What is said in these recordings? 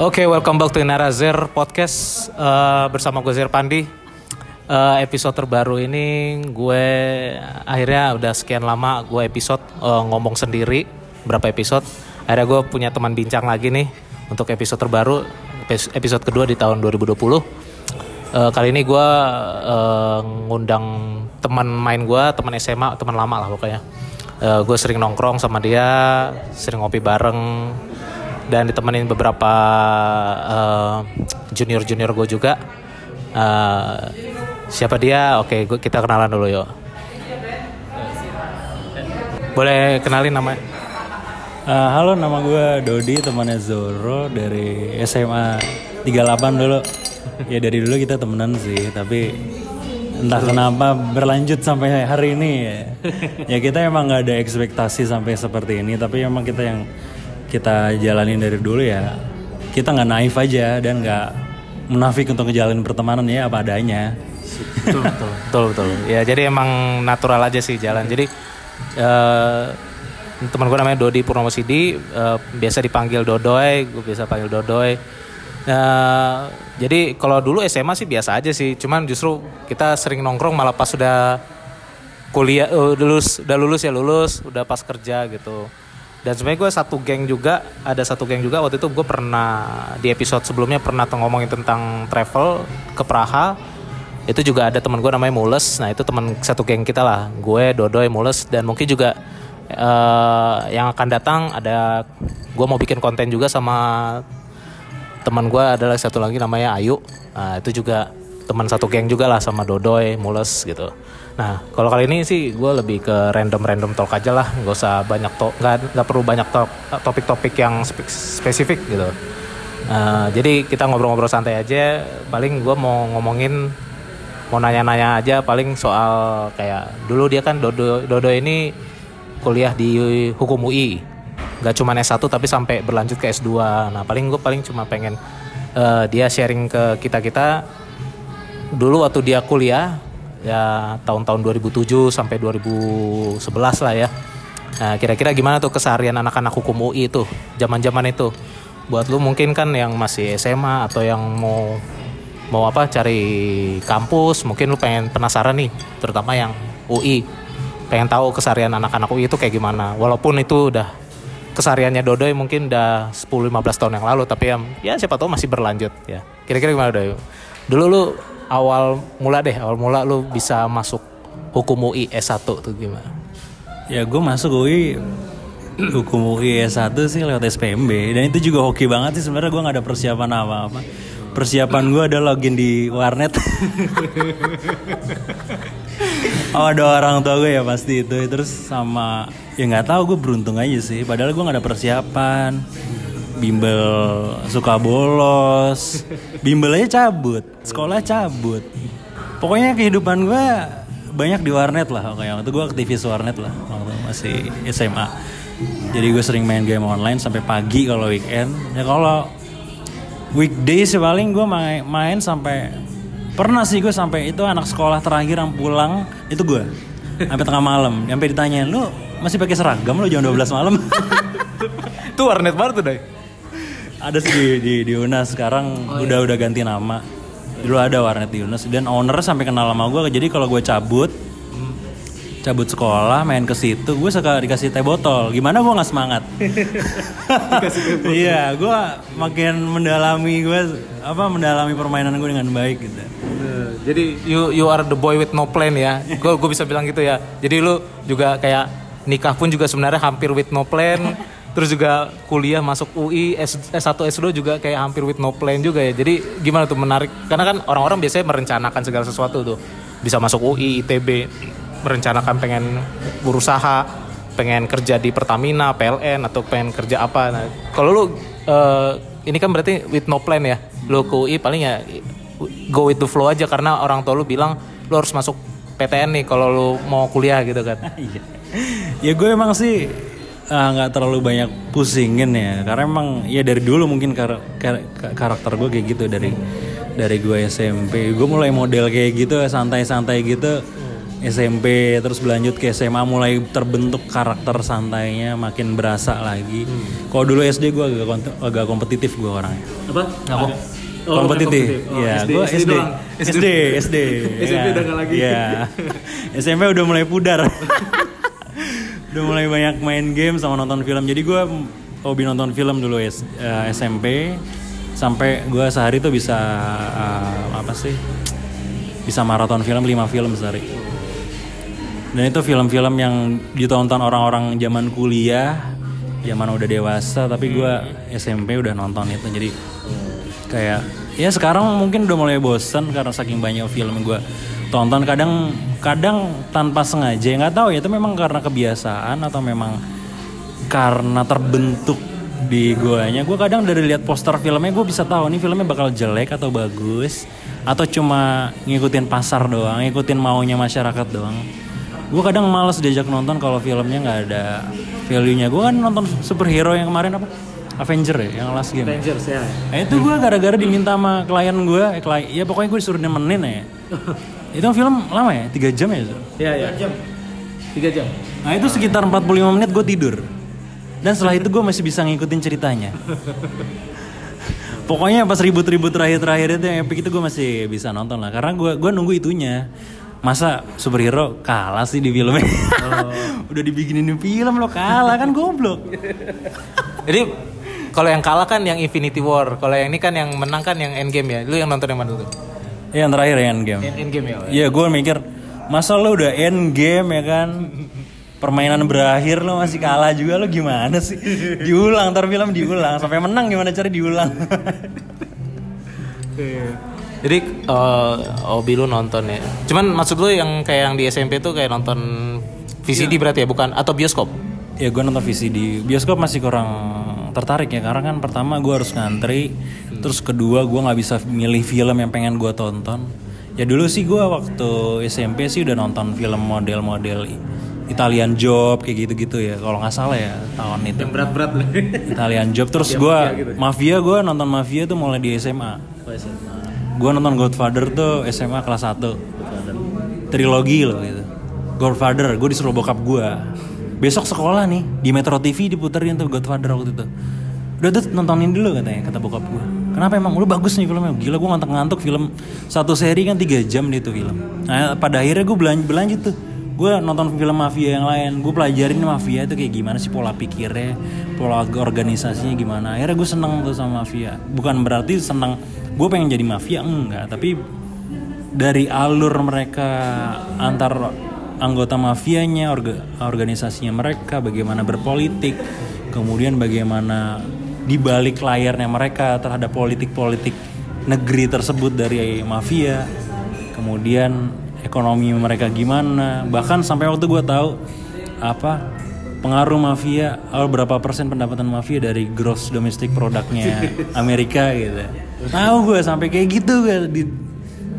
Oke, welcome back to Narazir Podcast Eh, bersama gue Zir Pandi. Eh, episode terbaru ini gue akhirnya udah sekian lama gue episode eh, ngomong sendiri berapa episode. Akhirnya gue punya teman bincang lagi nih untuk episode terbaru epis- episode kedua di tahun 2020. Eh, kali ini gue eh, ngundang teman main gue, teman SMA, teman lama lah pokoknya. Eh, gue sering nongkrong sama dia, sering ngopi bareng, dan ditemenin beberapa junior junior gue juga. Eh, siapa dia? Oke, gua- kita kenalan dulu yuk. Boleh kenalin nama? Eh, halo, nama gue Dodi, temannya Zoro dari SMA 38 dulu. ya dari dulu kita temenan sih, tapi entah kenapa berlanjut sampai hari ini ya. ya kita emang nggak ada ekspektasi sampai seperti ini, tapi emang kita yang kita jalanin dari dulu ya. Kita nggak naif aja dan nggak munafik untuk ngejalanin pertemanan ya apa adanya. betul betul betul betul. Ya jadi emang natural aja sih jalan. Jadi eh teman gue namanya Dodi Purnomo Sidi, eh, biasa dipanggil Dodoy, gue biasa panggil Dodoy. Eh, jadi kalau dulu SMA sih biasa aja sih, cuman justru kita sering nongkrong malah pas sudah kuliah, udah lulus, udah lulus ya lulus, udah pas kerja gitu. Dan sebenarnya gue satu geng juga, ada satu geng juga waktu itu gue pernah di episode sebelumnya pernah ngomongin tentang travel ke Praha. Itu juga ada teman gue namanya Mules. Nah itu teman satu geng kita lah. Gue Dodoy Mules. Dan mungkin juga eh, yang akan datang ada gue mau bikin konten juga sama teman gue adalah satu lagi namanya Ayu. Nah itu juga teman satu geng juga lah sama Dodoy Mules gitu nah kalau kali ini sih gue lebih ke random random talk aja lah. Nggak usah banyak talk nggak nggak perlu banyak talk topik-topik yang spe- spesifik gitu. Eh, jadi kita ngobrol-ngobrol santai aja. Paling gue mau ngomongin mau nanya-nanya aja paling soal kayak dulu dia kan Dodo Dodo ini kuliah di hukum UI nggak cuma S1 tapi sampai berlanjut ke S2 nah paling gue paling cuma pengen eh, dia sharing ke kita kita dulu waktu dia kuliah ya tahun-tahun 2007 sampai 2011 lah ya. Nah kira-kira gimana tuh keseharian anak-anak hukum UI itu zaman-zaman itu? Buat lu mungkin kan yang masih SMA atau yang mau mau apa cari kampus mungkin lu pengen penasaran nih terutama yang UI pengen tahu keseharian anak-anak UI itu kayak gimana. Walaupun itu udah kesehariannya Dodoy mungkin udah 10-15 tahun yang lalu tapi ya, ya siapa tahu masih berlanjut ya. Kira-kira gimana Doy dulu lu awal mula deh awal mula lu bisa masuk hukum UI S1 tuh gimana? Ya gue masuk UI hukum UI S1 sih lewat SPMB dan itu juga hoki banget sih sebenarnya gue nggak ada persiapan apa-apa. Persiapan gue ada login di warnet. oh ada orang tua gue ya pasti itu. Terus sama ya nggak tahu gue beruntung aja sih. Padahal gue nggak ada persiapan bimbel suka bolos. Bimbel aja cabut sekolah cabut. Pokoknya kehidupan gue banyak di warnet lah. Kayak waktu gue aktivis warnet lah waktu masih SMA jadi gue sering main game online sampai pagi kalau weekend. Ya kalau weekdays sih paling gue main, main sampai pernah sih gue sampai itu anak sekolah terakhir yang pulang itu gue sampai tengah malam. Sampai ditanyain lu masih pakai seragam? Lu jam 12 malam. Itu warnet baru tuh Doy ada sih di, di, di Unas. Sekarang udah udah ganti nama. Dulu ada warnet di Unas. Dan owner sampai kenal sama gue jadi kalau gue cabut cabut sekolah main ke situ gue suka dikasih teh botol. Gimana gue nggak semangat? Iya gue makin mendalami gue apa mendalami permainan gue dengan baik gitu. Jadi you you are the boy with no plan ya. Gue gue bisa bilang gitu ya. Jadi lu juga kayak nikah pun juga sebenarnya hampir with no plan terus juga kuliah masuk UI S, S1 S2 juga kayak hampir with no plan juga ya. Jadi gimana tuh menarik? Karena kan orang-orang biasanya merencanakan segala sesuatu tuh. Bisa masuk UI ITB merencanakan pengen berusaha pengen kerja di Pertamina PLN atau pengen kerja apa. Nah kalau lu eh, ini kan berarti with no plan ya? Lu ke UI paling ya go with the flow aja. Karena orang tua lu bilang lu harus masuk PTN nih kalau lu mau kuliah gitu kan. Iya. ya gue emang sih ah, nggak terlalu banyak pusingin ya karena emang ya dari dulu mungkin kar- kar- karakter gue kayak gitu dari dari gue SMP gue mulai model kayak gitu santai-santai gitu SMP terus berlanjut ke SMA mulai terbentuk karakter santainya makin berasa lagi. Kalau dulu SD gue agak agak kompetitif gue orangnya. Apa? Apa? Oh, kompetitif. Oh, Iya, SD, gue SD SD. SD, SD. SMP udah lagi. Iya. SMP udah mulai pudar. udah mulai banyak main game sama nonton film. Jadi gue hobi nonton film dulu S- eh, SMP sampai gue sehari tuh bisa eh, apa sih? Bisa maraton film 5 film sehari. Dan itu film-film yang ditonton orang-orang zaman kuliah, zaman udah dewasa, tapi gue SMP udah nonton itu. Jadi kayak ya sekarang mungkin udah mulai bosen karena saking banyak film gue tonton. Kadang kadang tanpa sengaja nggak tahu ya itu memang karena kebiasaan atau memang karena terbentuk di guanya gue kadang dari lihat poster filmnya gue bisa tahu nih filmnya bakal jelek atau bagus atau cuma ngikutin pasar doang ngikutin maunya masyarakat doang gue kadang males diajak nonton kalau filmnya nggak ada value nya gue kan nonton superhero yang kemarin apa Avenger ya yang last game Avengers ya. Nah, itu gue gara-gara diminta sama klien gue, eh, klien, ya pokoknya gue disuruh nemenin ya. itu film lama ya, tiga jam ya. Zul? Iya, iya. jam. Tiga jam. Nah itu sekitar 45 menit gue tidur. Dan setelah itu gue masih bisa ngikutin ceritanya. Pokoknya pas ribut-ribut terakhir-terakhir itu yang epic itu gue masih bisa nonton lah. Karena gue gua nunggu itunya. Masa superhero kalah sih di filmnya? Udah dibikinin film lo kalah kan goblok. Jadi kalau yang kalah kan yang Infinity War, kalau yang ini kan yang menang kan yang Endgame ya. Lu yang nonton yang mana dulu? Ya, yang terakhir ya Endgame. End Endgame ya. Iya gue mikir masa lo udah end game ya kan permainan berakhir lo masih kalah juga lo gimana sih diulang ntar film diulang sampai menang gimana cara diulang Jadi eh hobi lu nonton ya. Cuman maksud lu yang kayak yang di SMP tuh kayak nonton VCD berarti ya bukan atau bioskop? ya gue nonton VCD bioskop masih kurang tertarik ya karena kan pertama gue harus ngantri terus kedua gue nggak bisa milih film yang pengen gue tonton. Ya dulu sih gue waktu SMP sih udah nonton film model-model Italian Job kayak gitu-gitu ya kalau nggak salah ya tahun itu. Yang berat-berat lah. Italian Job terus gue Mafia gue nonton Mafia tuh mulai di SMA gue nonton Godfather tuh SMA kelas 1 trilogi loh gitu. Godfather gue disuruh bokap gue besok sekolah nih di Metro TV diputerin tuh Godfather waktu itu. Udah tuh nontonin dulu katanya kata bokap gue kenapa emang? Udah bagus nih filmnya. Gila gue ngantuk-ngantuk film satu seri kan tiga jam dia tuh film. Nah pada akhirnya gue belan berlanjut tuh. Gue nonton film mafia yang lain. Gue pelajarin mafia itu kayak gimana sih pola pikirnya pola organisasinya gimana. Akhirnya gue seneng tuh sama mafia. Bukan berarti seneng gue pengen jadi mafia enggak. Tapi dari alur mereka antar anggota mafianya orga- organisasinya mereka bagaimana berpolitik kemudian bagaimana di balik layarnya mereka terhadap politik-politik negeri tersebut dari mafia kemudian ekonomi mereka gimana. Bahkan sampai waktu gue tahu apa pengaruh mafia oh, berapa persen pendapatan mafia dari gross domestic produknya Amerika gitu. Tahu gue sampai kayak gitu gue di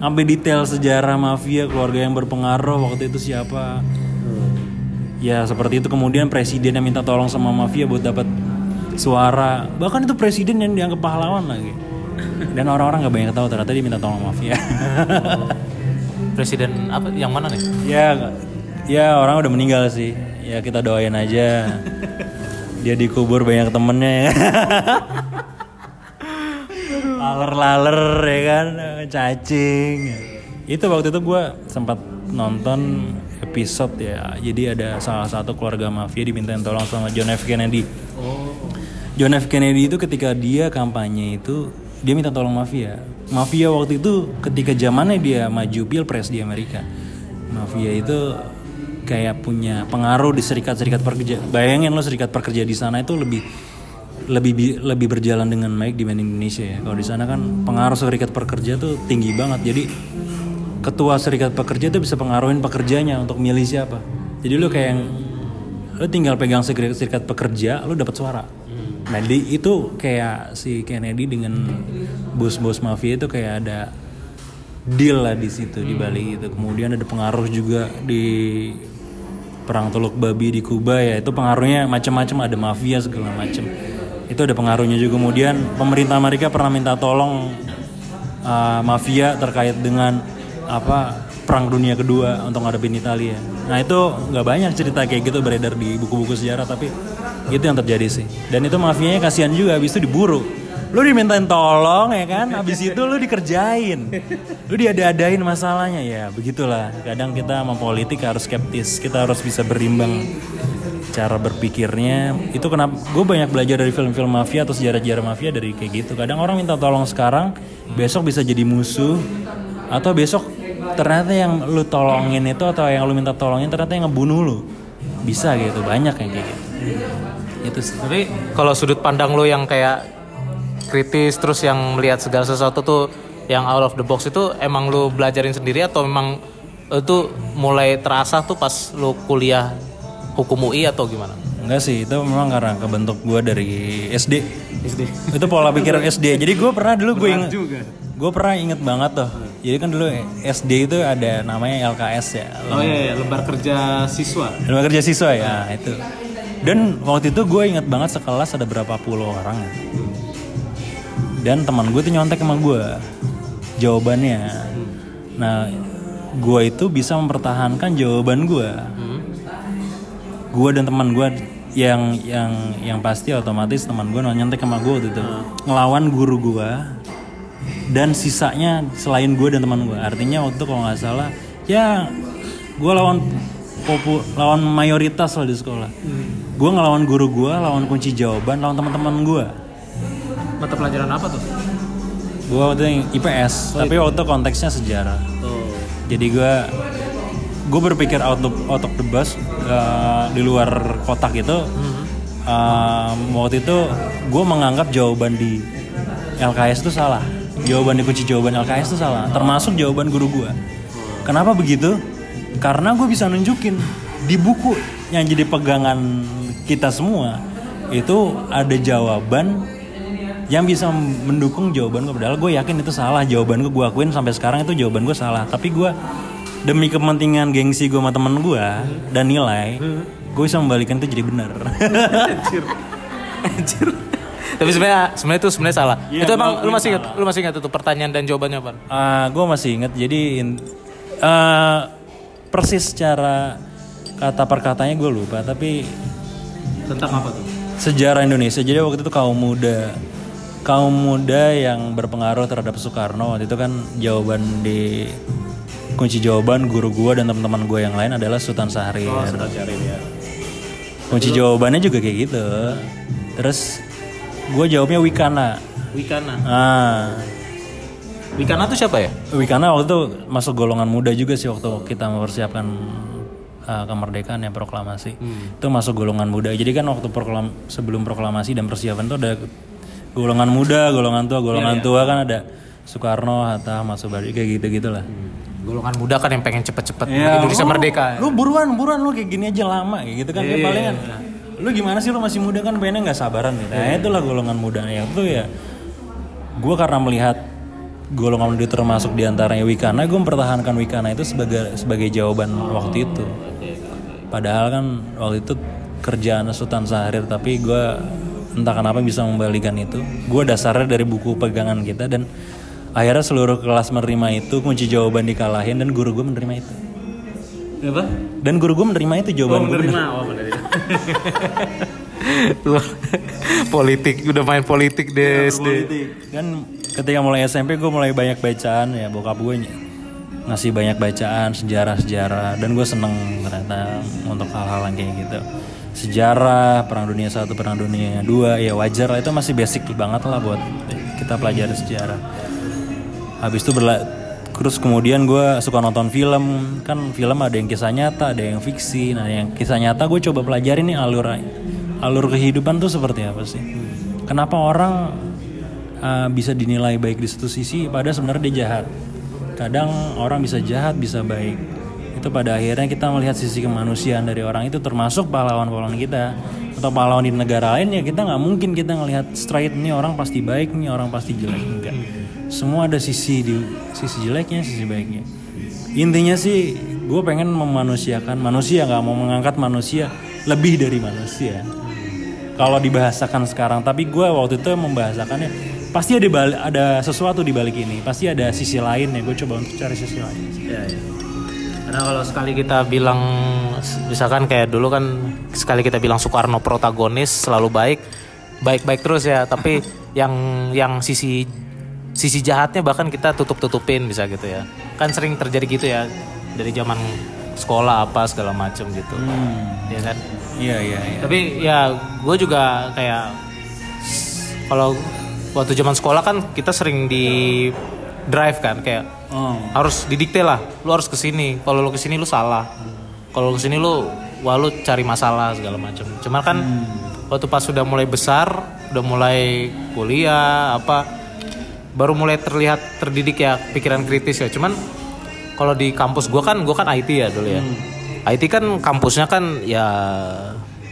sampai detail sejarah mafia keluarga yang berpengaruh waktu itu siapa. Ya seperti itu. Kemudian presiden yang minta tolong sama mafia buat dapat suara. Bahkan itu presiden yang dianggap pahlawan lagi. Dan orang-orang nggak banyak tahu ternyata dia minta tolong mafia. Presiden apa? Yang mana nih? ya ya orang udah meninggal sih. Ya kita doain aja. Dia dikubur banyak temennya ya laler-laler ya kan? Cacing. Itu waktu itu gue sempat nonton episode ya. Jadi ada salah satu keluarga mafia dimintain tolong sama John F. Kennedy. John F. Kennedy itu ketika dia kampanye itu dia minta tolong mafia. Mafia waktu itu ketika zamannya dia maju pilpres di Amerika mafia itu kayak punya pengaruh di serikat-serikat pekerja bayangin lo serikat pekerja di sana itu lebih lebih bi- lebih berjalan dengan baik dibanding Indonesia ya. Kalau di sana kan pengaruh serikat pekerja tuh tinggi banget. Jadi ketua serikat pekerja tuh bisa pengaruhin pekerjanya untuk milih siapa. Jadi lu kayak yang lu tinggal pegang serikat, serikat pekerja, lu dapat suara. Nah, di, itu kayak si Kennedy dengan bos-bos mafia itu kayak ada deal lah di situ di balik itu. Kemudian ada pengaruh juga di perang Teluk Babi di Kuba ya itu pengaruhnya macam-macam ada mafia segala macam itu ada pengaruhnya juga kemudian pemerintah Amerika pernah minta tolong uh, mafia terkait dengan apa perang dunia kedua untuk ngadepin Italia. Nah itu nggak banyak cerita kayak gitu beredar di buku-buku sejarah tapi itu yang terjadi sih. Dan itu mafianya kasihan juga habis itu diburu. Lu dimintain tolong ya kan, habis itu lu dikerjain. Lu diada-adain masalahnya ya, begitulah. Kadang kita sama politik harus skeptis, kita harus bisa berimbang cara berpikirnya itu kenapa gue banyak belajar dari film-film mafia atau sejarah-sejarah mafia dari kayak gitu. Kadang orang minta tolong sekarang besok bisa jadi musuh atau besok ternyata yang lu tolongin itu atau yang lu minta tolongin ternyata yang ngebunuh lu. Bisa gitu banyak yang kayak gitu. Itu sih. Tapi kalau sudut pandang lo yang kayak kritis terus yang melihat segala sesuatu tuh yang out of the box itu emang lu belajarin sendiri atau memang itu mulai terasa tuh pas lu kuliah hukum UI atau gimana? enggak sih itu memang karena kebentuk gue dari SD SD. itu pola pikir SD jadi gue pernah dulu gue inget gue pernah inget banget tuh jadi kan dulu SD itu ada namanya LKS ya Oh iya, iya, lembar kerja siswa. Lembaga kerja siswa ya itu. Dan waktu itu gue inget banget sekelas ada berapa puluh orang. ya. Dan teman gue tuh nyontek sama gue jawabannya. Nah, gue itu bisa mempertahankan jawaban gue. Gue dan teman gue yang yang yang pasti otomatis teman gue nyontek sama gue waktu itu. Ngelawan guru gue dan sisanya selain gue dan teman gue artinya waktu itu kalau nggak salah ya gue lawan popu lawan mayoritas lah di sekolah. Gue ngelawan guru gue lawan kunci jawaban lawan teman-teman gue Mata pelajaran apa tuh? gue waktu itu IPS tapi waktu itu konteksnya sejarah. Oh. jadi gue gue berpikir out of, out of the box uh, di luar kotak itu um, waktu itu gue menganggap jawaban di LKS itu salah. Jawaban di kunci jawaban LKS itu salah. Termasuk jawaban guru gue kenapa begitu? Karena gue bisa nunjukin di buku yang jadi pegangan kita semua itu ada jawaban yang bisa mendukung jawaban gue padahal gue yakin itu salah. Jawaban gue gue akuin sampai sekarang itu jawaban gue salah. Tapi gue demi kepentingan gengsi gue sama temen gue dan nilai gue bisa membalikan itu jadi benar Anjir. Anjir. Tapi sebenarnya sebenarnya itu sebenarnya salah. Iya, itu emang lu masih ingat? Lu masih ingat itu pertanyaan dan jawabannya apa? gue masih inget jadi in- eh, persis secara kata per katanya gue lupa tapi Tentang apa tuh? sejarah Indonesia jadi waktu itu kaum muda kaum muda yang berpengaruh terhadap Soekarno waktu itu kan jawaban di kunci jawaban guru gua dan teman-teman gue yang lain adalah Sultan Syahrir. Oh, sudah cari ya. kunci jawabannya juga kayak gitu. Terus gue jawabnya Wikana. Wikana. ah. Wikana tuh siapa ya? Wikana waktu itu masuk golongan muda juga sih waktu kita mempersiapkan uh, kemerdekaan ya proklamasi. Itu masuk golongan muda. Jadi kan waktu proklam sebelum proklamasi dan persiapan itu ada golongan muda golongan tua golongan tua kan ada Soekarno Hatta Mas Subadi kayak gitu gitulah Golongan muda kan yang pengen cepet-cepet Ya, Indonesia lu- merdeka. Lu buruan, buruan lu kayak gini aja lama kayak gitu kan. Iya, Kayak palingan lu gimana sih lu masih muda kan pengennya nggak sabaran gitu. Nah, itulah golongan muda yang itu ya. Gua karena melihat golongan muda termasuk di antaranya Wikana, gue mempertahankan Wikana itu sebagai sebagai jawaban waktu itu. Padahal kan waktu itu kerjaan Sultan Syahrir tapi gue entah kenapa bisa membalikan itu. Gue dasarnya dari buku pegangan kita dan akhirnya seluruh kelas menerima itu kunci jawaban dikalahin dan guru gue menerima itu. Apa? Dan guru gue menerima itu Oh, jawaban gue. menerima. Oh, menerima. politik udah main politik deh SD. Dan ketika mulai SMP gue mulai banyak bacaan ya bokap gue ngasih banyak bacaan sejarah-sejarah dan gue seneng ternyata untuk hal-hal yang kayak gitu. Sejarah perang dunia satu perang dunia dua ya wajar lah itu masih basic banget lah buat kita pelajari sejarah. Habis itu berla terus kemudian gue suka nonton film. Kan film ada yang kisah nyata ada yang fiksi. Nah yang kisah nyata gue coba pelajari nih alur alur kehidupan tuh seperti apa sih? Kenapa orang uh, bisa dinilai baik di satu sisi padahal sebenarnya dia jahat. Kadang orang bisa jahat bisa baik. Itu pada akhirnya kita melihat sisi kemanusiaan dari orang itu termasuk pahlawan-pahlawan kita. Atau pahlawan di negara lain ya kita nggak mungkin kita ngelihat straight nih orang pasti baik nih orang pasti jelek. Enggak semua ada sisi di sisi jeleknya sisi baiknya. Intinya sih gue pengen memanusiakan manusia nggak mau mengangkat manusia lebih dari manusia. Kalau dibahasakan sekarang tapi gue waktu itu membahasakannya pasti ada bal- ada sesuatu di balik ini pasti ada sisi lain ya gue coba untuk cari sisi lain Ya, ya. Karena kalau sekali kita bilang misalkan kayak dulu kan sekali kita bilang Soekarno protagonis selalu baik, baik-baik terus ya, tapi yang yang sisi sisi jahatnya bahkan kita tutup-tutupin bisa gitu ya. Kan sering terjadi gitu ya dari zaman sekolah apa segala macem gitu. Ya kan? Iya iya iya. Tapi ya gue juga kayak kalau waktu zaman sekolah kan kita sering di drive kan kayak Oh. harus didikte lah lu harus ke sini kalau lu ke sini lu salah kalau lu ke sini lu wah lu cari masalah segala macam cuman kan waktu pas sudah mulai besar udah mulai kuliah apa baru mulai terlihat terdidik ya pikiran kritis ya. Cuman kalau di kampus gua kan gua kan IT ya dulu ya. IT kan kampusnya kan ya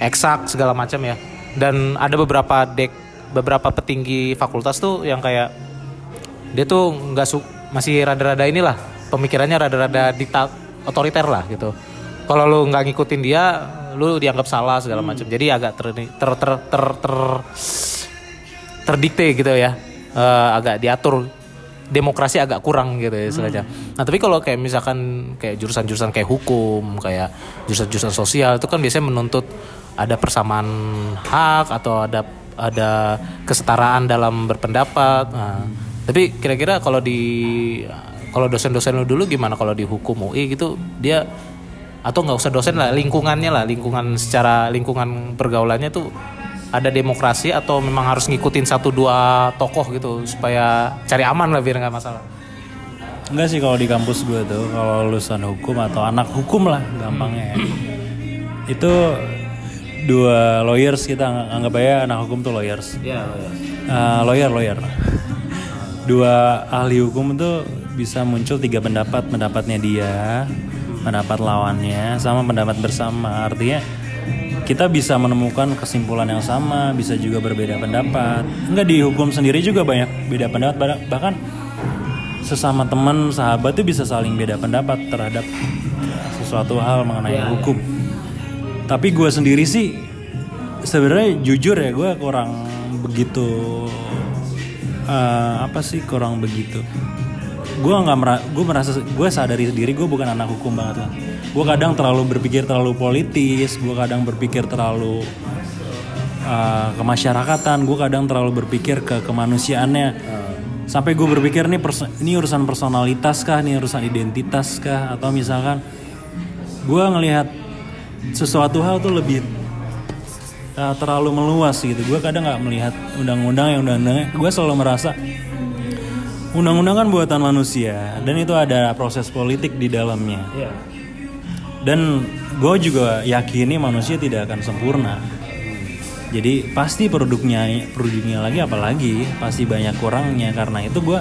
eksak segala macam ya. Dan ada beberapa dek beberapa petinggi fakultas tuh yang kayak dia tuh nggak su masih rada-rada inilah pemikirannya rada-rada diktat otoriter lah gitu. Kalau lu nggak ngikutin dia lu dianggap salah segala macam. Jadi agak ter ter ter ter, ter- terdikte gitu ya Eh, agak diatur demokrasi agak kurang gitu ya istilahnya. Nah tapi kalau kayak misalkan kayak jurusan-jurusan kayak hukum, kayak jurusan-jurusan sosial itu kan biasanya menuntut ada persamaan hak atau ada ada kesetaraan dalam berpendapat. Nah, tapi kira-kira kalau di kalau dosen-dosen lu dulu gimana kalau di hukum UI gitu dia atau nggak usah dosen lah lingkungannya lah lingkungan secara lingkungan pergaulannya tuh ada demokrasi atau memang harus ngikutin satu dua tokoh gitu supaya cari aman lah biar nggak masalah. Enggak sih kalau di kampus gue tuh kalau lulusan hukum atau anak hukum lah gampangnya ya. Itu dua lawyers kita ang- anggap aja anak hukum tuh lawyers. Iya, ya. Eh, lawyer lawyer. Dua ahli hukum tuh bisa muncul tiga pendapat, pendapatnya dia, pendapat lawannya, sama pendapat bersama. Artinya kita bisa menemukan kesimpulan yang sama, bisa juga berbeda pendapat. Enggak di hukum sendiri juga banyak beda pendapat, bah- bahkan sesama teman sahabat itu bisa saling beda pendapat terhadap sesuatu hal mengenai hukum. Tapi gue sendiri sih sebenarnya jujur ya gue kurang begitu eh, apa sih kurang begitu. Gue nggak mera- gue merasa gue sadari diri gue bukan anak hukum banget lah. Gue kadang terlalu berpikir terlalu politis, gue kadang berpikir terlalu uh, kemasyarakatan, gue kadang terlalu berpikir ke kemanusiaannya. Sampai gue berpikir nih perso- ini urusan personalitas kah, ini urusan identitas kah, atau misalkan gue ngelihat sesuatu hal tuh lebih uh, terlalu meluas gitu. Gue kadang nggak melihat undang-undang yang undang-undangnya. Gue selalu merasa undang-undang kan buatan manusia dan itu ada proses politik di dalamnya. Iya. Dan gue juga yakini manusia tidak akan sempurna. Jadi pasti produknya produknya lagi apalagi pasti banyak kurangnya karena itu gue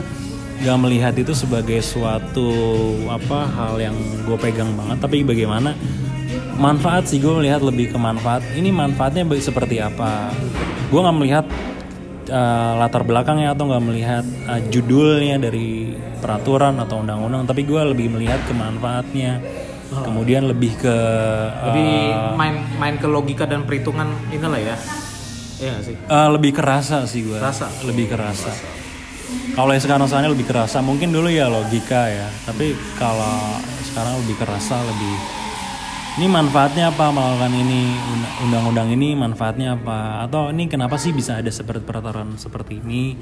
gak melihat itu sebagai suatu apa hal yang gue pegang banget tapi bagaimana manfaat sih gue melihat lebih ke manfaat ini manfaatnya baik seperti apa gue nggak melihat uh, latar belakangnya atau nggak melihat uh, judulnya dari peraturan atau undang-undang tapi gue lebih melihat ke manfaatnya kemudian lebih ke Lebih uh, main main ke logika dan perhitungan inilah ya. Iya sih? uh, lebih kerasa sih gue Rasa. lebih kerasa kalau yang sekarang soalnya lebih kerasa mungkin dulu ya logika ya tapi kalau sekarang lebih kerasa lebih ini manfaatnya apa melakukan ini? Und- undang-undang ini manfaatnya apa? Atau ini kenapa sih bisa ada seperti peraturan seperti ini?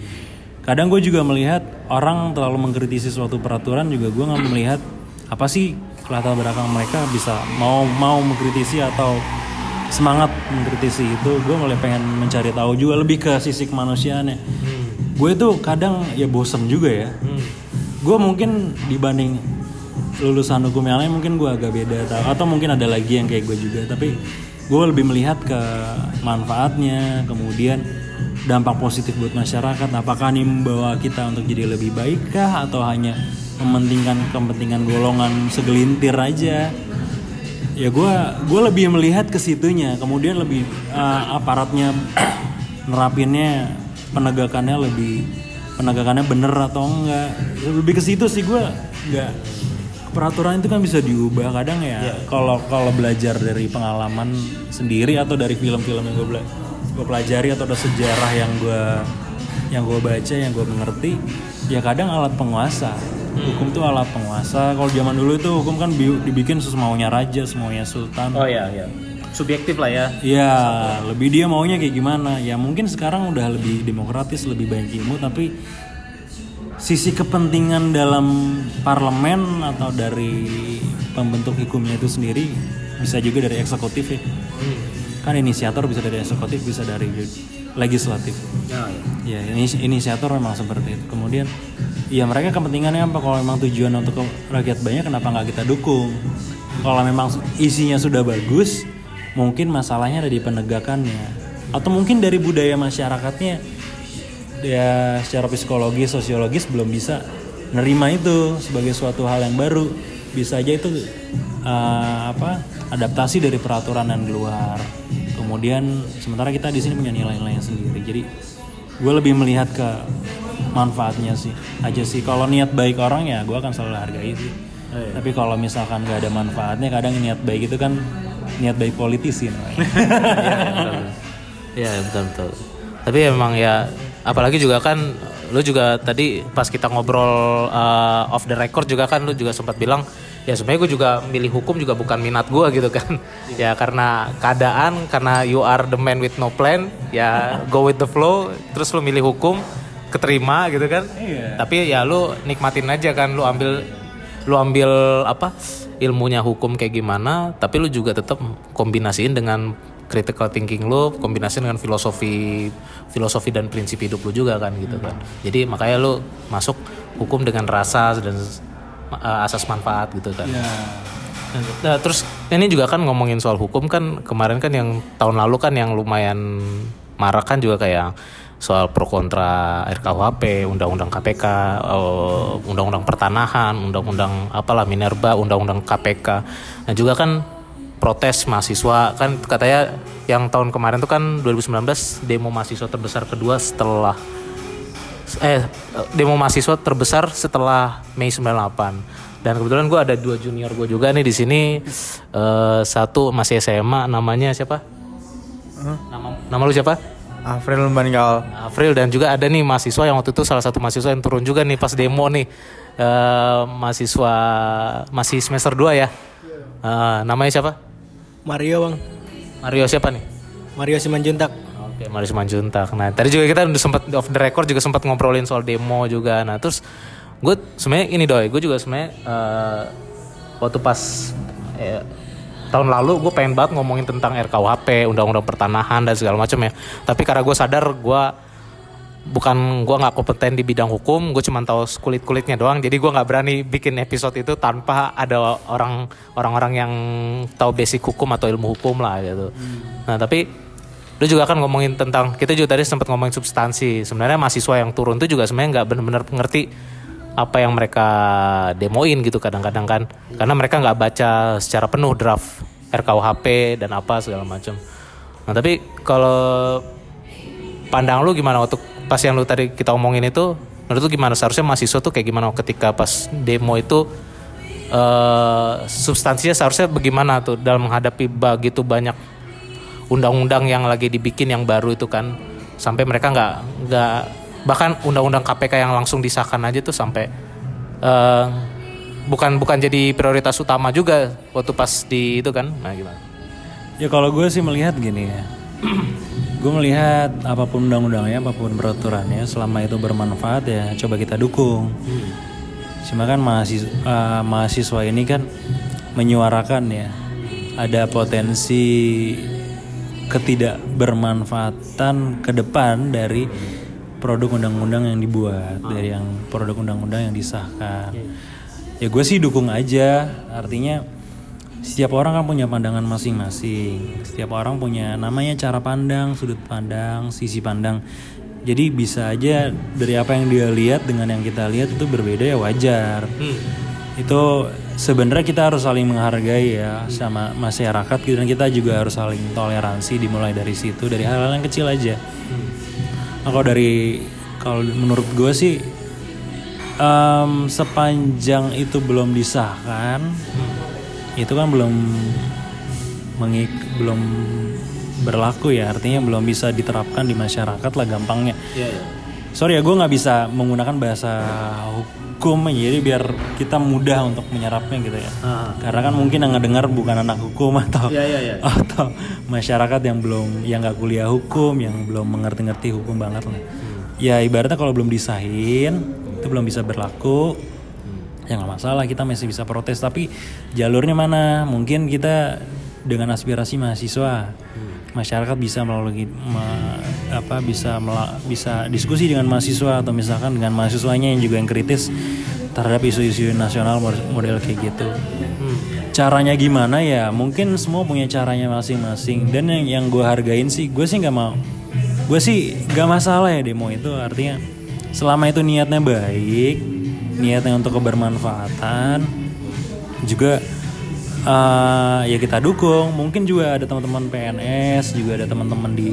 Kadang gue juga melihat orang terlalu mengkritisi suatu peraturan juga gue nggak melihat apa sih latar belakang mereka bisa mau mau mengkritisi atau semangat mengkritisi itu. Gue mulai pengen mencari tahu juga lebih ke sisi kemanusiaannya gue itu kadang ya bosen juga ya. Gue mungkin dibanding lulusan hukum yang lain mungkin gue agak beda atau, atau mungkin ada lagi yang kayak gue juga. Tapi gue lebih melihat ke manfaatnya kemudian dampak positif buat masyarakat. Apakah ini membawa kita untuk jadi lebih baik kah atau hanya mementingkan kepentingan golongan segelintir aja? Ya gue gue lebih melihat ke situnya. Kemudian lebih uh, aparatnya nerapinnya penegakannya lebih penegakannya bener atau enggak. Lebih ke situ sih gue nggak peraturan itu kan bisa diubah kadang ya kalau kalau belajar dari pengalaman sendiri atau dari film-film yang gue gue pelajari atau ada sejarah yang gue yang gue baca yang gue mengerti ya kadang alat penguasa Hukum tuh alat penguasa. Kalau zaman dulu itu hukum kan bi- dibikin semaunya raja, semaunya sultan. Oh iya iya. Subjektif lah ya. Iya, lebih dia maunya kayak gimana? Ya mungkin sekarang udah lebih demokratis, lebih banyak ilmu, tapi sisi kepentingan dalam parlemen atau dari pembentuk hukumnya itu sendiri bisa juga dari eksekutif ya. Kan inisiator bisa dari eksekutif, bisa dari legislatif. Ya, ya. Ya, ini inisiator memang seperti itu. Kemudian, ya mereka kepentingannya apa? Kalau memang tujuan untuk rakyat banyak, kenapa nggak kita dukung? Kalau memang isinya sudah bagus, mungkin masalahnya ada di penegakannya, atau mungkin dari budaya masyarakatnya, ya secara psikologis, sosiologis belum bisa nerima itu sebagai suatu hal yang baru. Bisa aja itu eh, apa? Adaptasi dari peraturan di luar. Kemudian sementara kita di sini punya nilai-nilai sendiri. Jadi gue lebih melihat ke manfaatnya sih aja sih kalau niat baik orang ya gue akan selalu hargai sih tapi kalau misalkan gak ada manfaatnya kadang niat baik itu kan niat baik politisi namanya Iya betul betul. Tapi emang ya apalagi juga kan lu juga tadi pas kita ngobrol uh, off the record juga kan lu juga sempat bilang ya sebenarnya gue juga milih hukum juga bukan minat gue gitu kan. Ya karena keadaan karena you are the man with no plan ya go with the flow terus lu milih hukum keterima gitu kan. Tapi ya lu nikmatin aja kan lu ambil lu ambil apa ilmunya hukum kayak gimana tapi lu juga tetap kombinasiin dengan critical thinking lu kombinasiin dengan filosofi filosofi dan prinsip hidup lu juga kan gitu kan. Jadi makanya lu masuk hukum dengan rasa dan uh, asas manfaat gitu kan. Nah, terus ini juga kan ngomongin soal hukum kan kemarin kan yang tahun lalu kan yang lumayan marak kan juga kayak soal pro kontra RKUHP, undang-undang KPK, eh, undang-undang pertanahan, undang-undang apalah minerba, undang-undang KPK. Nah juga kan protes mahasiswa. Kan katanya yang tahun kemarin tuh kan 2019 demo mahasiswa terbesar kedua setelah eh demo mahasiswa terbesar setelah Mei 98 dan kebetulan gue ada dua junior gue juga nih di sini. Eh, satu masih SMA namanya siapa? Nama nama lu siapa? April Lembangal. April dan juga ada nih mahasiswa yang waktu itu salah satu mahasiswa yang turun juga nih pas demo nih. Eh, mahasiswa masih semester 2 ya. Eh, namanya siapa Mario bang Mario siapa nih Mario Simanjuntak Oke, Mario Simanjuntak. Nah, tadi juga kita udah sempat off the record juga sempat ngobrolin soal demo juga. Nah, terus gue sebenarnya ini doi, gue juga sebenarnya eh, waktu pas eh, tahun lalu gue pengen banget ngomongin tentang RKUHP, undang-undang pertanahan dan segala macam ya. Tapi karena gue sadar gue bukan gue nggak kompeten di bidang hukum, gue cuma tahu kulit kulitnya doang. Jadi gue nggak berani bikin episode itu tanpa ada orang orang-orang yang tahu basic hukum atau ilmu hukum lah gitu. Nah tapi lu juga kan ngomongin tentang kita juga tadi sempat ngomongin substansi. Sebenarnya mahasiswa yang turun itu juga sebenarnya nggak benar-benar ngerti apa yang mereka demoin gitu kadang-kadang kan karena mereka nggak baca secara penuh draft RKUHP dan apa segala macam. Nah tapi kalau pandang lu gimana waktu pas yang lu tadi kita omongin itu menurut lu gimana? Seharusnya mahasiswa tuh kayak gimana ketika pas demo itu eh substansinya seharusnya bagaimana tuh dalam menghadapi begitu banyak undang-undang yang lagi dibikin yang baru itu kan? Sampai mereka nggak nggak bahkan undang-undang KPK yang langsung disahkan aja tuh sampai eh bukan bukan jadi prioritas utama juga waktu pas di itu kan? Nah gimana? Ya kalau gue sih melihat gini ya. gue melihat apa pun undang-undangnya, apa pun peraturannya, selama itu bermanfaat ya coba kita dukung. Cuma kan mahasiswa, eh, mahasiswa ini kan menyuarakan ya ada potensi ketidakbermanfaatan ke depan dari produk undang-undang yang dibuat, dari yang produk undang-undang yang disahkan. Ya gue sih dukung aja, artinya setiap orang kan punya pandangan masing-masing. Setiap orang punya namanya cara pandang, sudut pandang, sisi pandang. Jadi bisa aja dari apa yang dia lihat dengan yang kita lihat itu berbeda ya wajar. Itu sebenarnya kita harus saling menghargai ya sama masyarakat gitu dan kita juga harus saling toleransi dimulai dari situ dari hal-hal yang kecil aja. Nah, kalau dari kalau menurut gue sih em, sepanjang itu belum disahkan itu kan belum mengik belum berlaku ya. Artinya belum bisa diterapkan di masyarakat lah gampangnya. Sorry ya gue nggak bisa menggunakan bahasa hukum jadi biar kita mudah untuk menyerapnya gitu ya. Ah. karena kan mungkin yang ngedengar bukan anak hukum atau Iya, iya, iya. atau masyarakat yang belum yang nggak kuliah hukum yang belum mengerti-ngerti hukum banget lah. Ya ibaratnya kalau belum disahin itu belum bisa berlaku ya nggak masalah kita masih bisa protes. Tapi jalurnya mana? Mungkin kita dengan aspirasi mahasiswa. Masyarakat bisa melalui ma- apa bisa mela- bisa diskusi dengan mahasiswa atau misalkan dengan mahasiswanya yang juga yang kritis terhadap isu-isu nasional model, kayak gitu. Caranya gimana? Ya mungkin semua punya caranya masing-masing. Dan yang yang gue hargain sih gue sih nggak mau gue sih gak masalah ya demo itu. Artinya selama itu niatnya baik niatnya untuk kebermanfaatan. Juga eh, ya kita dukung. Mungkin juga ada teman-teman PNS juga ada teman-teman di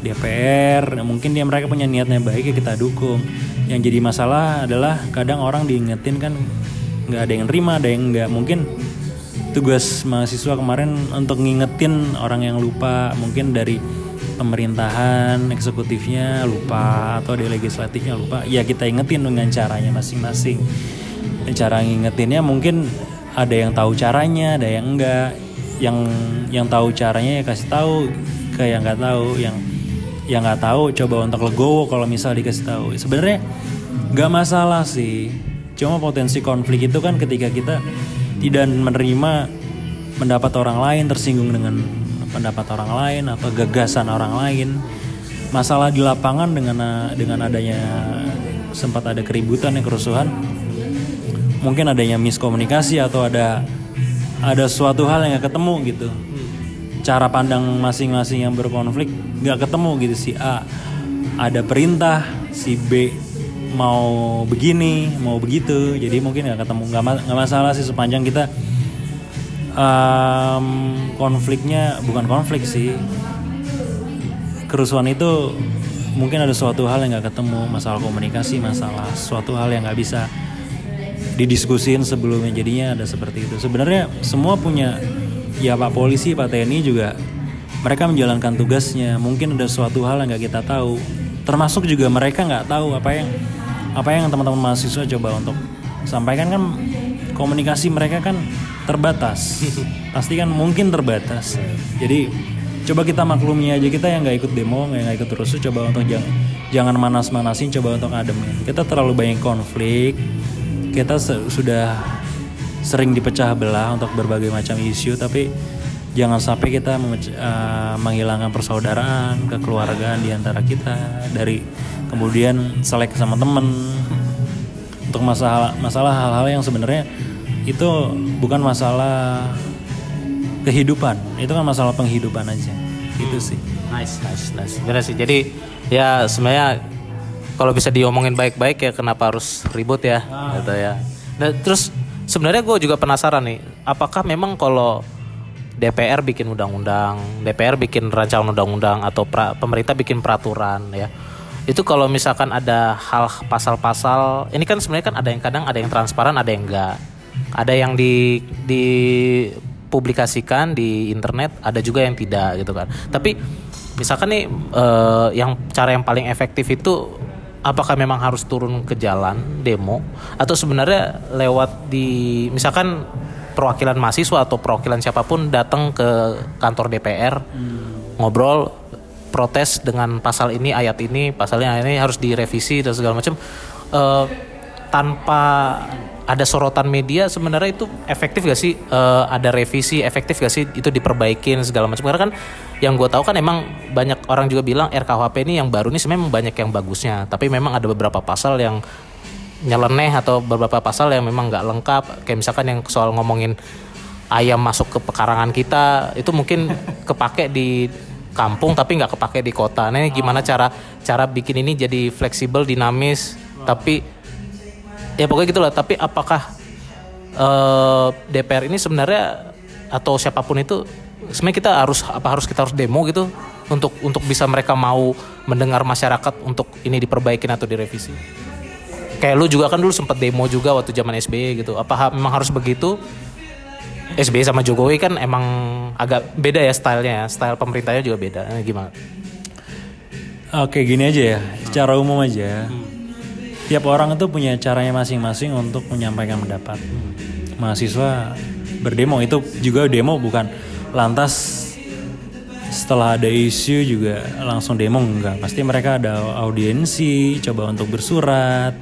DPR mungkin dia mereka punya niatnya baik ya kita dukung. Yang jadi masalah adalah kadang orang diingetin kan nggak ada yang terima ada yang nggak. Mungkin tugas mahasiswa kemarin untuk ngingetin orang yang lupa. Mungkin dari pemerintahan eksekutifnya lupa atau dari legislatifnya lupa. Ya kita ingetin dengan caranya masing-masing. Cara ngingetinnya mungkin ada yang tahu caranya ada yang enggak. Yang yang tahu caranya ya kasih tahu ke yang nggak tahu. Yang yang nggak tahu coba untuk legowo kalau misal dikasih tahu. Sebenarnya nggak masalah sih. Cuma potensi konflik itu kan ketika kita tidak menerima pendapat orang lain tersinggung dengan pendapat orang lain atau gagasan orang lain. Masalah di lapangan dengan dengan adanya sempat ada keributan ya kerusuhan. Mungkin adanya miskomunikasi atau ada ada suatu hal yang gak ketemu gitu. Cara pandang masing-masing yang berkonflik nggak ketemu gitu. Si A ada perintah si B mau begini mau begitu. Jadi mungkin nggak ketemu. Nggak masalah sih sepanjang kita em, konfliknya bukan konflik sih. Kerusuhan itu mungkin ada suatu hal yang nggak ketemu masalah komunikasi masalah suatu hal yang nggak bisa didiskusin sebelumnya. Jadinya ada seperti itu. Sebenarnya semua punya ya pak polisi pak TNI juga mereka menjalankan tugasnya. Mungkin ada suatu hal yang nggak kita tahu. Termasuk juga mereka nggak tahu apa yang apa yang teman-teman mahasiswa coba untuk sampaikan. Kan komunikasi mereka kan terbatas. Pasti kan mungkin terbatas. Jadi coba kita maklumi aja kita yang nggak ikut demo nggak ikut terus coba untuk jangan jangan manas-manasin coba untuk ademin kita terlalu banyak konflik kita se- sudah sering dipecah belah untuk berbagai macam isu tapi jangan sampai kita eh, menghilangkan persaudaraan kekeluargaan di antara kita dari kemudian selek sama temen. Untuk masalah masalah hal-hal yang sebenarnya itu bukan masalah kehidupan itu kan masalah penghidupan aja itu sih Nice, nice, nice. Bener sih. Jadi ya sebenarnya kalau bisa diomongin baik-baik ya kenapa harus ribut ya, gitu ya. Nah, terus sebenarnya gue juga penasaran nih, apakah memang kalau DPR bikin undang-undang, DPR bikin rancangan undang-undang atau pra- pemerintah bikin peraturan ya. Itu kalau misalkan ada hal pasal-pasal, ini kan sebenarnya kan ada yang kadang ada yang transparan, ada yang enggak. Ada yang di dipublikasikan di internet, ada juga yang tidak gitu kan. Tapi misalkan nih eh, yang cara yang paling efektif itu apakah memang harus turun ke jalan demo atau sebenarnya lewat di misalkan perwakilan mahasiswa atau perwakilan siapa pun datang ke kantor DPR ngobrol protes dengan pasal ini ayat ini pasalnya ini harus direvisi dan segala macam Eh, tanpa ada sorotan media sebenarnya itu efektif gak sih? Eh, ada revisi efektif gak sih itu diperbaikin segala macam? Karena kan yang gue tahu kan emang banyak orang juga bilang RKUHP ini yang baru ini sebenarnya banyak yang bagusnya. Tapi memang ada beberapa pasal yang nyeleneh atau beberapa pasal yang memang nggak lengkap. Kayak misalkan yang soal ngomongin ayam masuk ke pekarangan kita itu mungkin kepake di kampung tapi nggak kepake di kota. Nah ini gimana cara cara bikin ini jadi fleksibel, dinamis, tapi ya pokoknya gitulah. Tapi apakah eh, DPR ini sebenarnya atau siapa pun itu sebenarnya kita harus apa harus kita harus demo gitu untuk untuk bisa mereka mau mendengar masyarakat untuk ini diperbaikin atau direvisi. Kayak lu juga kan dulu sempat demo juga waktu zaman SBY gitu. Apa ha- memang harus begitu? SBY sama Jokowi kan emang agak beda ya stylenya ya. Style pemerintahnya juga beda. Gimana? Oke gini aja ya, secara umum aja. Tiap orang itu punya caranya masing-masing untuk menyampaikan pendapat. Mahasiswa berdemo itu juga demo bukan lantas setelah ada isu juga langsung demo enggak. Pasti mereka ada audiensi, coba untuk bersurat.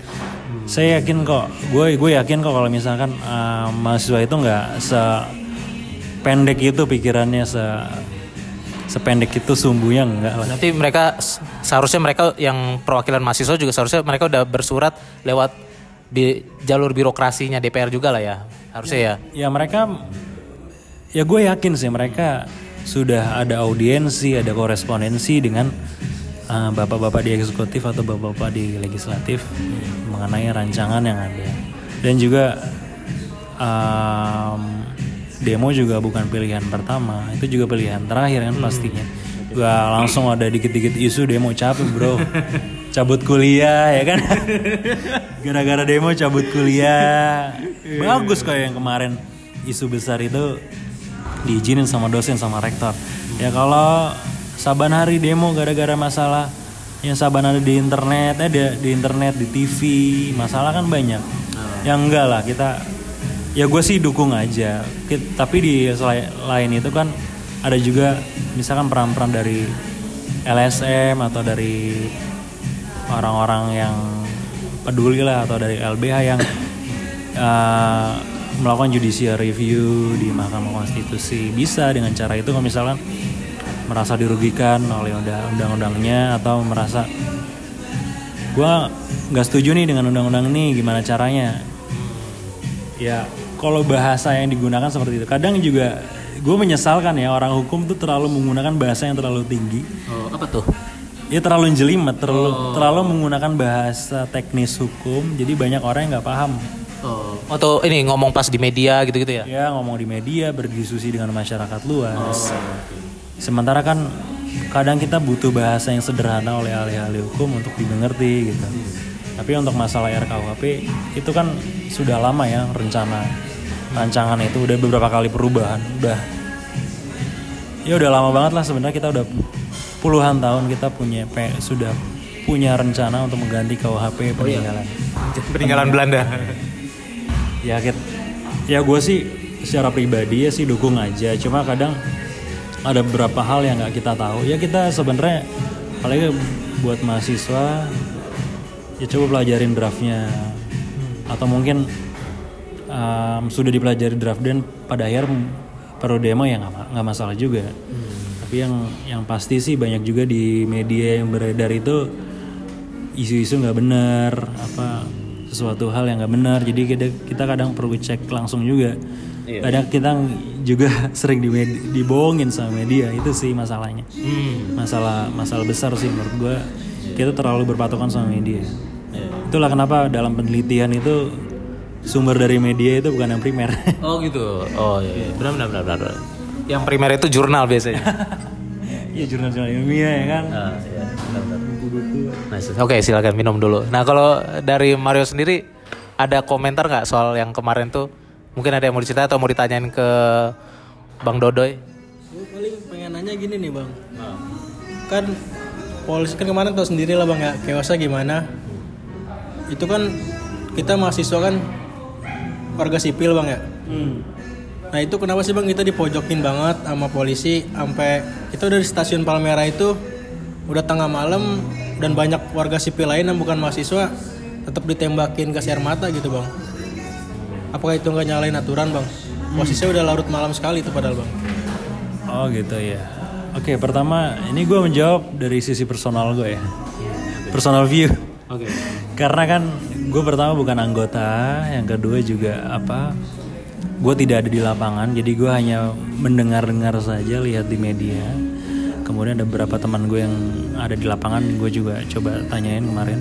Saya yakin kok, gue gue yakin kok kalau misalkan uh, mahasiswa itu nggak sependek itu pikirannya se sependek itu sumbunya enggak lah. Nanti mereka seharusnya mereka yang perwakilan mahasiswa juga seharusnya mereka udah bersurat lewat di jalur birokrasinya DPR juga lah ya. Harusnya ya. Ya mereka ya gue yakin sih mereka sudah ada audiensi, ada korespondensi dengan uh, bapak-bapak di eksekutif atau bapak-bapak di legislatif mengenai rancangan yang ada. Dan juga um, demo juga bukan pilihan pertama, itu juga pilihan terakhir kan pastinya. Gak langsung ada dikit-dikit isu demo capek bro, cabut kuliah ya kan? Gara-gara demo cabut kuliah, bagus kayak yang kemarin isu besar itu diizinin sama dosen sama rektor. Ya kalau saban hari demo gara-gara masalah yang saban ada di internet, eh di, di internet, di TV, masalah kan banyak. Yang enggak lah kita ya gue sih dukung aja. Tapi di lain itu kan ada juga misalkan peran-peran dari LSM atau dari orang-orang yang peduli lah atau dari LBH yang uh, melakukan judicial review di Mahkamah Konstitusi. Bisa dengan cara itu kalau misalkan merasa dirugikan oleh undang- undang-undangnya atau merasa gue nggak setuju nih dengan undang-undang ini gimana caranya ya kalau bahasa yang digunakan seperti itu. Kadang juga gue menyesalkan ya orang hukum tuh terlalu menggunakan bahasa yang terlalu tinggi. Oh, apa tuh? ya terlalu jelimet terlalu terlalu menggunakan bahasa teknis hukum jadi banyak orang yang nggak paham. Oh, atau ini ngomong pas di media gitu-gitu ya? ya ngomong di media berdiskusi dengan masyarakat luas. Sementara kan kadang kita butuh bahasa yang sederhana oleh ahli-ahli hukum untuk dimengerti gitu tapi untuk masalah RKUHP itu kan sudah lama ya rencana rancangan itu. Udah beberapa kali perubahan udah. Ya udah lama banget lah sebenarnya kita udah puluhan tahun kita punya sudah punya rencana untuk mengganti KUHP peninggalan. Peninggalan Belanda. ya kit ya gue sih secara pribadi ya sih dukung aja. Cuma kadang ada beberapa hal yang nggak kita tahu. Ya kita sebenarnya apalagi buat mahasiswa ya coba pelajarin draftnya. Atau mungkin um, sudah dipelajari draft dan pada akhir perlu demo ya nggak ma- nggak masalah juga. Tapi yang yang pasti sih banyak juga di media yang beredar itu isu-isu nggak benar apa sesuatu hal yang nggak benar. Jadi kita, kita kadang perlu cek langsung juga. Kadang kita juga sering di dibohongin sama media itu sih masalahnya. Masalah masalah besar sih menurut gue kita terlalu berpatokan sama media itulah kenapa dalam penelitian itu sumber dari media itu bukan yang primer Oh gitu. Oh iya, iya. benar benar benar benar. Yang primer itu jurnal biasanya. Iya jurnal-jurnal ilmiah ya kan Ah, iya, benar, benar. Nice. Oke silakan minum dulu. Nah kalau dari Mario sendiri ada komentar nggak soal yang kemarin tuh? Mungkin ada yang mau diceritain atau mau ditanyain ke Bang Dodoy? Gue paling pengen nanya gini nih bang. Kan polisi kan kemarin tau sendiri lah bang ya chaosnya gimana. Itu kan kita mahasiswa kan warga sipil bang ya. Nah itu kenapa sih bang kita dipojokin banget sama polisi sampai kita udah di stasiun Palmera itu udah tengah malam dan banyak warga sipil lain yang bukan mahasiswa tetap ditembakin gas air mata gitu bang. Apakah itu nggak nyalain aturan bang? Posisinya udah larut malam sekali itu padahal bang. Oh gitu ya. Oke pertama ini gue menjawab dari sisi personal gue ya. Personal view. Oke. Karena kan gue pertama bukan anggota, yang kedua juga apa? Gue tidak ada di lapangan, jadi gue hanya mendengar-dengar saja, lihat di media. Kemudian ada beberapa teman gue yang ada di lapangan, gue juga coba tanyain kemarin.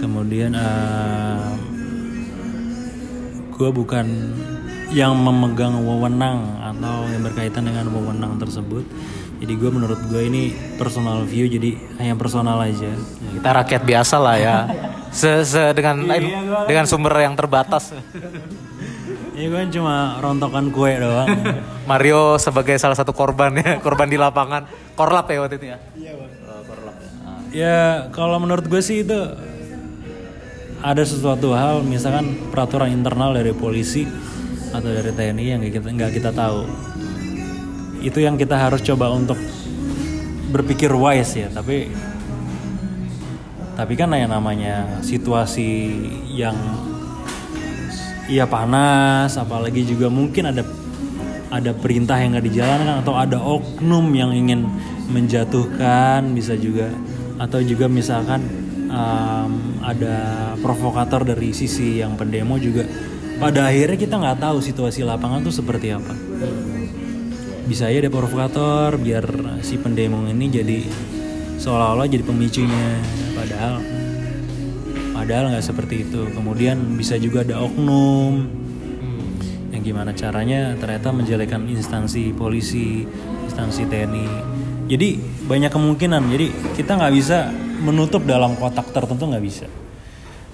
Kemudian eh, gue bukan yang memegang wewenang atau yang berkaitan dengan wewenang tersebut. Jadi gue menurut gue ini personal view, jadi hanya personal aja. Kita rakyat biasa lah ya. Se, se- dengan dengan sumber yang terbatas. Ya gue kan cuma rontokan kue doang. Mario sebagai salah satu korban ya, korban di lapangan. Korlap ya waktu itu ya. Iya. Oh, korlap ya. Ah. ya kalau menurut gue sih itu ada sesuatu hal misalkan peraturan internal dari polisi atau dari TNI yang nggak kita nggak kita tahu itu yang kita harus coba untuk berpikir wise ya tapi tapi kan yang namanya situasi yang iya panas apalagi juga mungkin ada ada perintah yang nggak dijalankan atau ada oknum yang ingin menjatuhkan bisa juga atau juga misalkan um, ada provokator dari sisi yang pendemo juga. Pada akhirnya kita nggak tahu situasi lapangan tuh seperti apa bisa aja ada provokator biar si pendemo ini jadi seolah-olah jadi pemicunya. Padahal padahal nggak seperti itu. Kemudian bisa juga ada oknum. Yang gimana caranya ternyata menjelekan instansi polisi instansi TNI jadi banyak kemungkinan. Jadi kita nggak bisa menutup dalam kotak tertentu nggak bisa.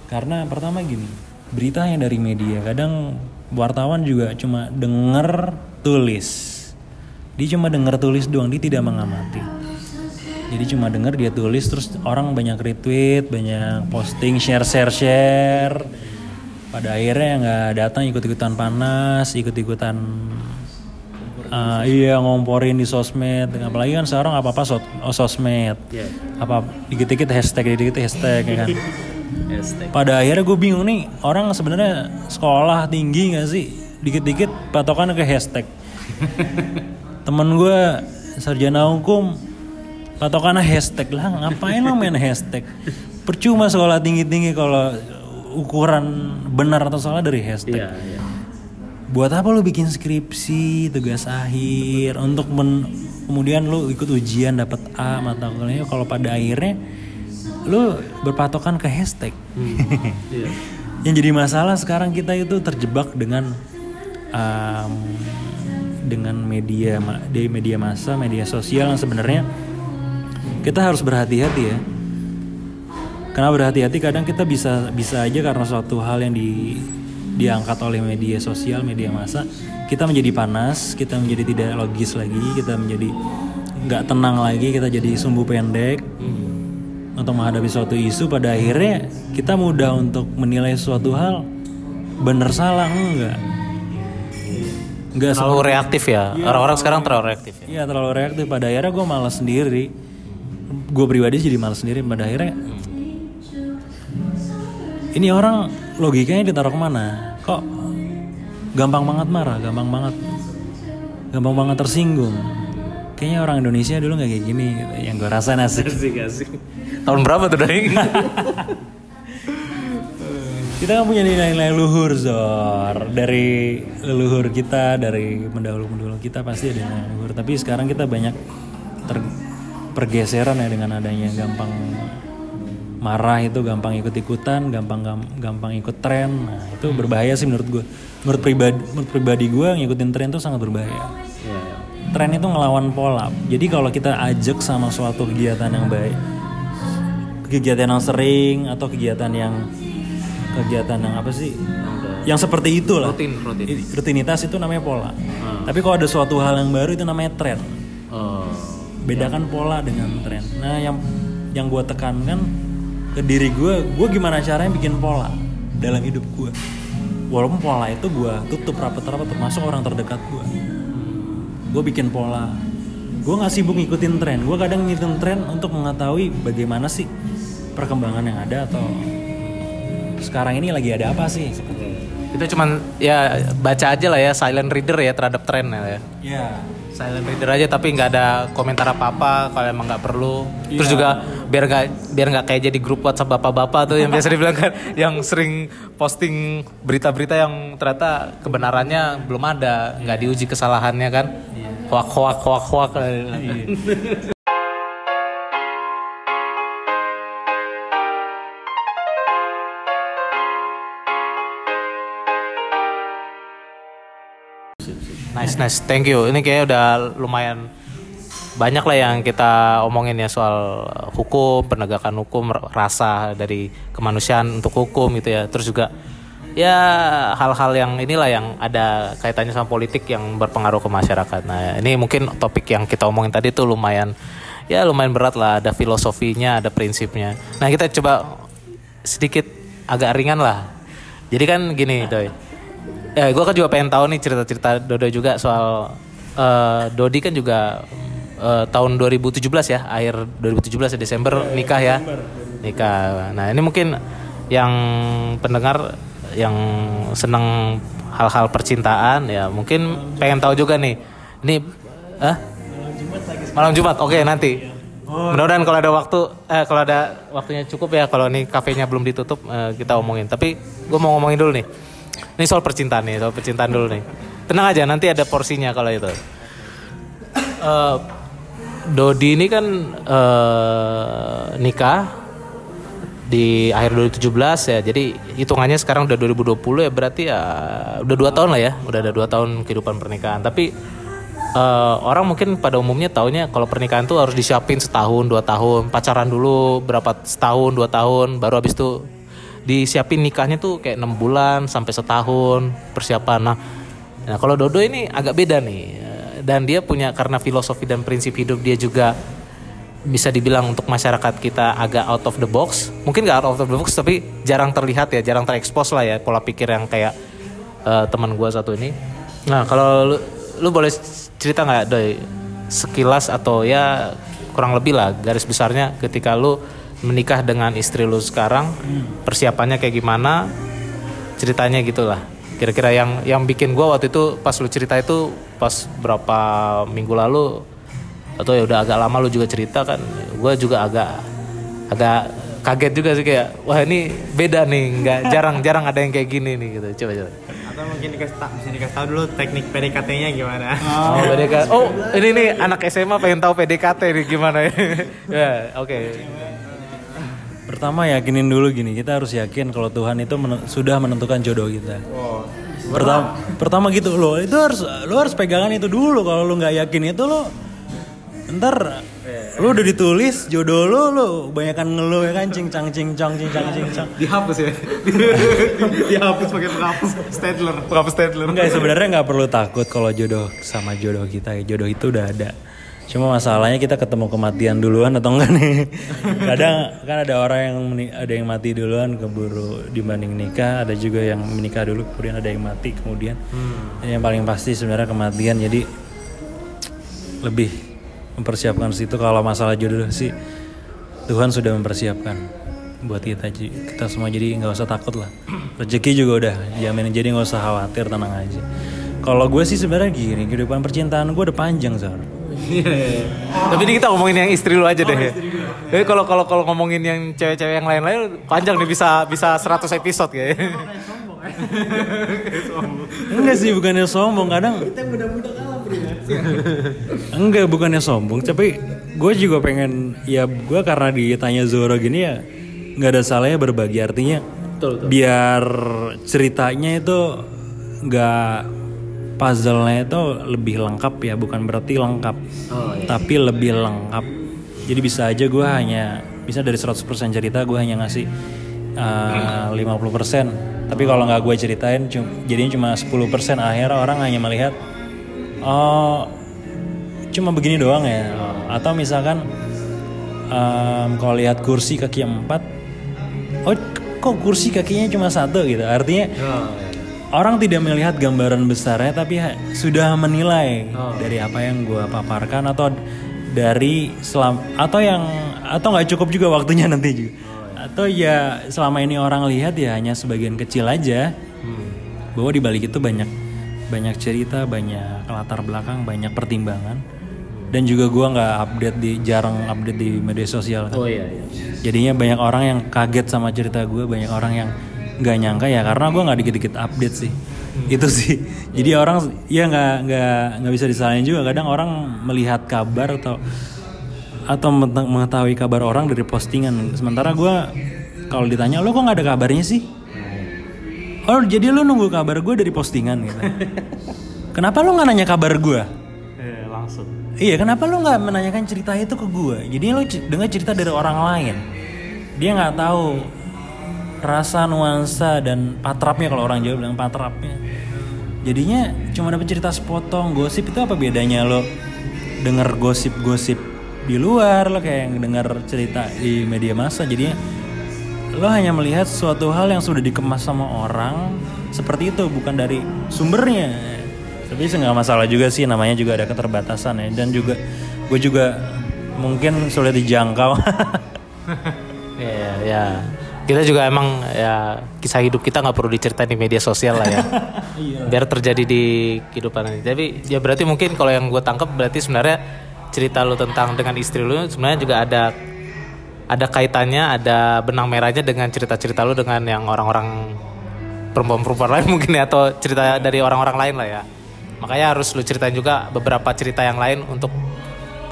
Karena pertama gini berita yang dari media. Kadang wartawan juga cuma denger tulis dia cuma denger tulis doang dia tidak mengamati. Jadi cuma denger dia tulis terus orang banyak retweet banyak posting share share share. Pada akhirnya nggak datang ikut ikutan panas ikut ikutan uh, iya ngomporin di sosmed. Apalagi kan sekarang apa apa sos oh, sosmed. Apa dikit dikit hashtag dikit dikit hashtag ya kan? Pada akhirnya gue bingung nih orang sebenarnya sekolah tinggi gak sih? Dikit-dikit patokan ke hashtag temen gue sarjana hukum patokannya hashtag lah. Ngapain lo main hashtag? Percuma sekolah tinggi-tinggi kalau ukuran benar atau salah dari hashtag. Buat apa lu bikin skripsi tugas akhir untuk men- kemudian lu ikut ujian dapat A mata kuliahnya. Kalau pada akhirnya lu berpatokan ke hashtag. Yang jadi masalah sekarang kita itu terjebak dengan um, dengan media di media massa media sosial yang sebenarnya kita harus berhati-hati ya. Karena berhati-hati kadang kita bisa bisa aja karena suatu hal yang di diangkat oleh media sosial media massa kita menjadi panas kita menjadi tidak logis lagi kita menjadi nggak tenang lagi kita jadi sumbu pendek untuk menghadapi suatu isu. Pada akhirnya kita mudah untuk menilai suatu hal benar salah enggak enggak Terlalu reaktif ya. Orang-orang sekarang terlalu reaktif. Ya. Iya terlalu reaktif. Pada akhirnya gue malas sendiri. Gue pribadi jadi malas sendiri. Pada akhirnya ini orang logikanya ditaruh ke mana? Kok gampang banget marah? Gampang banget. Gampang banget tersinggung. Kayaknya orang Indonesia dulu nggak kayak gini. Yang gue rasa asik Tahun berapa tuh Daing? kita kan punya nilai-nilai luhur Zor. Dari leluhur kita dari pendahulu-pendahulu kita pasti ada nilai luhur. Tapi sekarang kita banyak ter pergeseran ya dengan adanya gampang marah itu gampang ikut-ikutan gampang gam- gampang ikut tren. Nah itu berbahaya sih menurut gue menurut pribadi menurut pribadi gue ngikutin tren itu sangat berbahaya. Tren itu ngelawan pola. Jadi kalau kita ajak sama suatu kegiatan yang baik kegiatan yang sering atau kegiatan yang kegiatan yang apa sih? Yang seperti itu lah Rutin, rutin. Rutinitas itu namanya pola. Tapi kalau ada suatu hal yang baru itu namanya tren. Oh. bedakan pola dengan tren. Nah yang yang gue tekankan ke diri gue gue gimana caranya bikin pola dalam hidup gue walaupun pola itu gue tutup rapat-rapat termasuk orang terdekat gue gue bikin pola. Gue nggak sibuk ngikutin tren. Gue kadang ngikutin tren untuk mengetahui bagaimana sih perkembangan yang ada atau sekarang ini lagi ada apa sih Kita cuman ya baca aja lah ya silent reader ya terhadap tren ya. ya Silent reader aja tapi nggak ada komentar apa-apa kalau emang nggak perlu. Terus juga biar nggak biar nggak kayak jadi grup WhatsApp bapak-bapak tuh yang biasa dibilang kan yang sering posting berita-berita yang ternyata kebenarannya belum ada, nggak diuji kesalahannya kan. Hoak hoak hoak hoak. Nice nice, thank you. Ini kayaknya udah lumayan banyak lah yang kita omongin ya soal hukum, penegakan hukum, rasa dari kemanusiaan untuk hukum gitu ya. Terus juga ya hal-hal yang inilah yang ada kaitannya sama politik yang berpengaruh ke masyarakat. Nah ini mungkin topik yang kita omongin tadi tuh lumayan ya lumayan berat lah ada filosofinya ada prinsipnya nah kita coba sedikit agak ringan lah jadi kan gini doi ya gue kan juga pengen tahu nih cerita-cerita Dodo juga soal eh, Dodi kan juga eh, tahun 2017 ya akhir 2017 ya, Desember nikah ya. Nikah. Nah ini mungkin yang pendengar yang senang hal-hal percintaan ya mungkin pengen tahu juga nih. Ini ah malam Jumat oke nanti. Mudah-mudahan kalau ada waktu eh kalau ada waktunya cukup ya kalau ini kafenya belum ditutup eh, kita omongin. Tapi gue mau ngomongin dulu nih ini soal percintaan nih soal percintaan dulu nih. Tenang aja nanti ada porsinya kalau itu. Eh, Dodi ini kan eh, nikah di akhir 2017 ya. Jadi hitungannya sekarang udah 2020 ya berarti ya udah dua tahun lah ya. Udah ada dua tahun kehidupan pernikahan. Tapi eh, orang mungkin pada umumnya taunya kalau pernikahan tuh harus disiapin setahun dua tahun. Pacaran dulu berapa setahun dua tahun baru habis itu disiapin nikahnya tuh kayak enam bulan sampai setahun persiapan nah Nah kalau Dodo ini agak beda nih dan dia punya karena filosofi dan prinsip hidup dia juga bisa dibilang untuk masyarakat kita agak out of the box. Mungkin gak out of the box tapi jarang terlihat ya, jarang terekspos lah ya pola pikir yang kayak eh, teman gua satu ini. Nah kalau lu, lu boleh cerita nggak Doi sekilas atau ya kurang lebih lah garis besarnya ketika lu menikah dengan istri lu sekarang persiapannya kayak gimana? Ceritanya gitulah. Kira-kira yang yang bikin gua waktu itu pas lu cerita itu pas berapa minggu lalu atau ya udah agak lama lu juga cerita kan gua juga agak agak kaget juga sih kayak wah ini beda nih nggak jarang jarang ada yang kayak gini nih gitu. Coba coba. Atau mungkin dikasih tahu, bisa dikasih tahu dulu teknik PDKT-nya gimana? oh PDKT oh ini nih anak SMA pengen tahu PDKT nih gimana. Ya ya oke Pertama yakinin dulu gini, kita harus yakin kalau Tuhan itu men- sudah menentukan jodoh kita. Pertama, pertama gitu loh, itu harus lo harus pegangan itu dulu. Kalau lo nggak yakin itu lo, ntar lo udah ditulis jodoh lo, lo banyakan ngeluh ya kan, cincang cincang cincang cincang. Dihapus ya? Dihapus pakai penghapus Stadler. penghapus Stadler Enggak sebenarnya nggak perlu takut kalau jodoh sama jodoh kita, jodoh itu udah ada. Cuma masalahnya kita ketemu kematian duluan atau enggak nih? Kadang kan ada orang yang ada yang mati duluan keburu dibanding nikah, ada juga yang menikah dulu kemudian ada yang mati kemudian. Yang paling pasti sebenarnya kematian. Jadi lebih mempersiapkan situ. Kalau masalah jodoh sih Tuhan sudah mempersiapkan buat kita kita semua. Jadi nggak usah takut lah. Rezeki juga udah jamin jadi nggak usah khawatir tenang aja. Kalau gue sih sebenarnya gini kehidupan percintaan gue udah panjang sar Tapi ini kita ngomongin yang istri lu aja deh. ya. Jadi kalau kalau kalau ngomongin yang cewek-cewek yang lain-lain panjang nih bisa bisa 100 episode kayaknya. enggak sih bukannya sombong kadang enggak bukannya sombong tapi gue juga pengen ya gue karena ditanya Zoro gini ya nggak ada salahnya berbagi artinya biar ceritanya itu nggak puzzle-nya itu lebih lengkap ya bukan berarti lengkap tapi lebih lengkap. Jadi bisa aja gue hanya bisa dari 100% cerita gue hanya ngasih uh, 50% tapi kalau nggak gue ceritain cum- jadinya cuma 10% akhirnya orang hanya melihat oh cuma begini doang ya. Atau misalkan em, kalau lihat kursi kaki empat oh kok kursi kakinya cuma satu gitu? Artinya orang tidak melihat gambaran besarnya tapi sudah menilai dari apa yang gue paparkan atau dari selam atau yang atau nggak cukup juga waktunya nanti juga. Atau ya selama ini orang lihat ya hanya sebagian kecil aja. Bahwa di balik itu banyak banyak cerita banyak latar belakang banyak pertimbangan. Dan juga gua nggak update di jarang update di media sosial kan. Oh iya iya. jadinya banyak orang yang kaget sama cerita gue banyak orang yang nggak nyangka ya karena gua nggak dikit-dikit update sih. Itu sih. Jadi orang ya nggak nggak nggak bisa disalahin juga. Kadang orang melihat kabar atau atau meng- mengetahui kabar orang dari postingan. Sementara gua kalau ditanya lo kok nggak ada kabarnya sih? Oh jadi lo nunggu kabar gue dari postingan gitu. Kenapa lo nggak nanya kabar gue Eh, langsung. Iya, kenapa lu nggak menanyakan cerita itu ke gue? Jadi c- dengar cerita dari orang lain. Dia nggak tahu rasa nuansa dan patrapnya kalau orang Jawa bilang patrapnya. Jadinya cuma dapat cerita sepotong gosip itu apa bedanya lo denger gosip-gosip di luar lo kayak dengar cerita di media massa jadinya lo hanya melihat suatu hal yang sudah dikemas sama orang seperti itu bukan dari sumbernya tapi sih nggak masalah juga sih namanya juga ada keterbatasan ya dan juga gue juga mungkin sulit dijangkau Iya, ya. Kita juga emang ya kisah hidup kita nggak perlu diceritain di media sosial lah ya. Biar terjadi di kehidupan ini. Tapi ya berarti mungkin kalau yang gue tangkap berarti sebenarnya cerita lu tentang dengan istri lu sebenarnya juga ada ada kaitannya, ada benang merahnya dengan cerita-cerita lu dengan yang orang-orang perempuan-perempuan lain mungkin ya atau cerita dari orang-orang lain lah ya. Makanya harus lu ceritain juga beberapa cerita yang lain untuk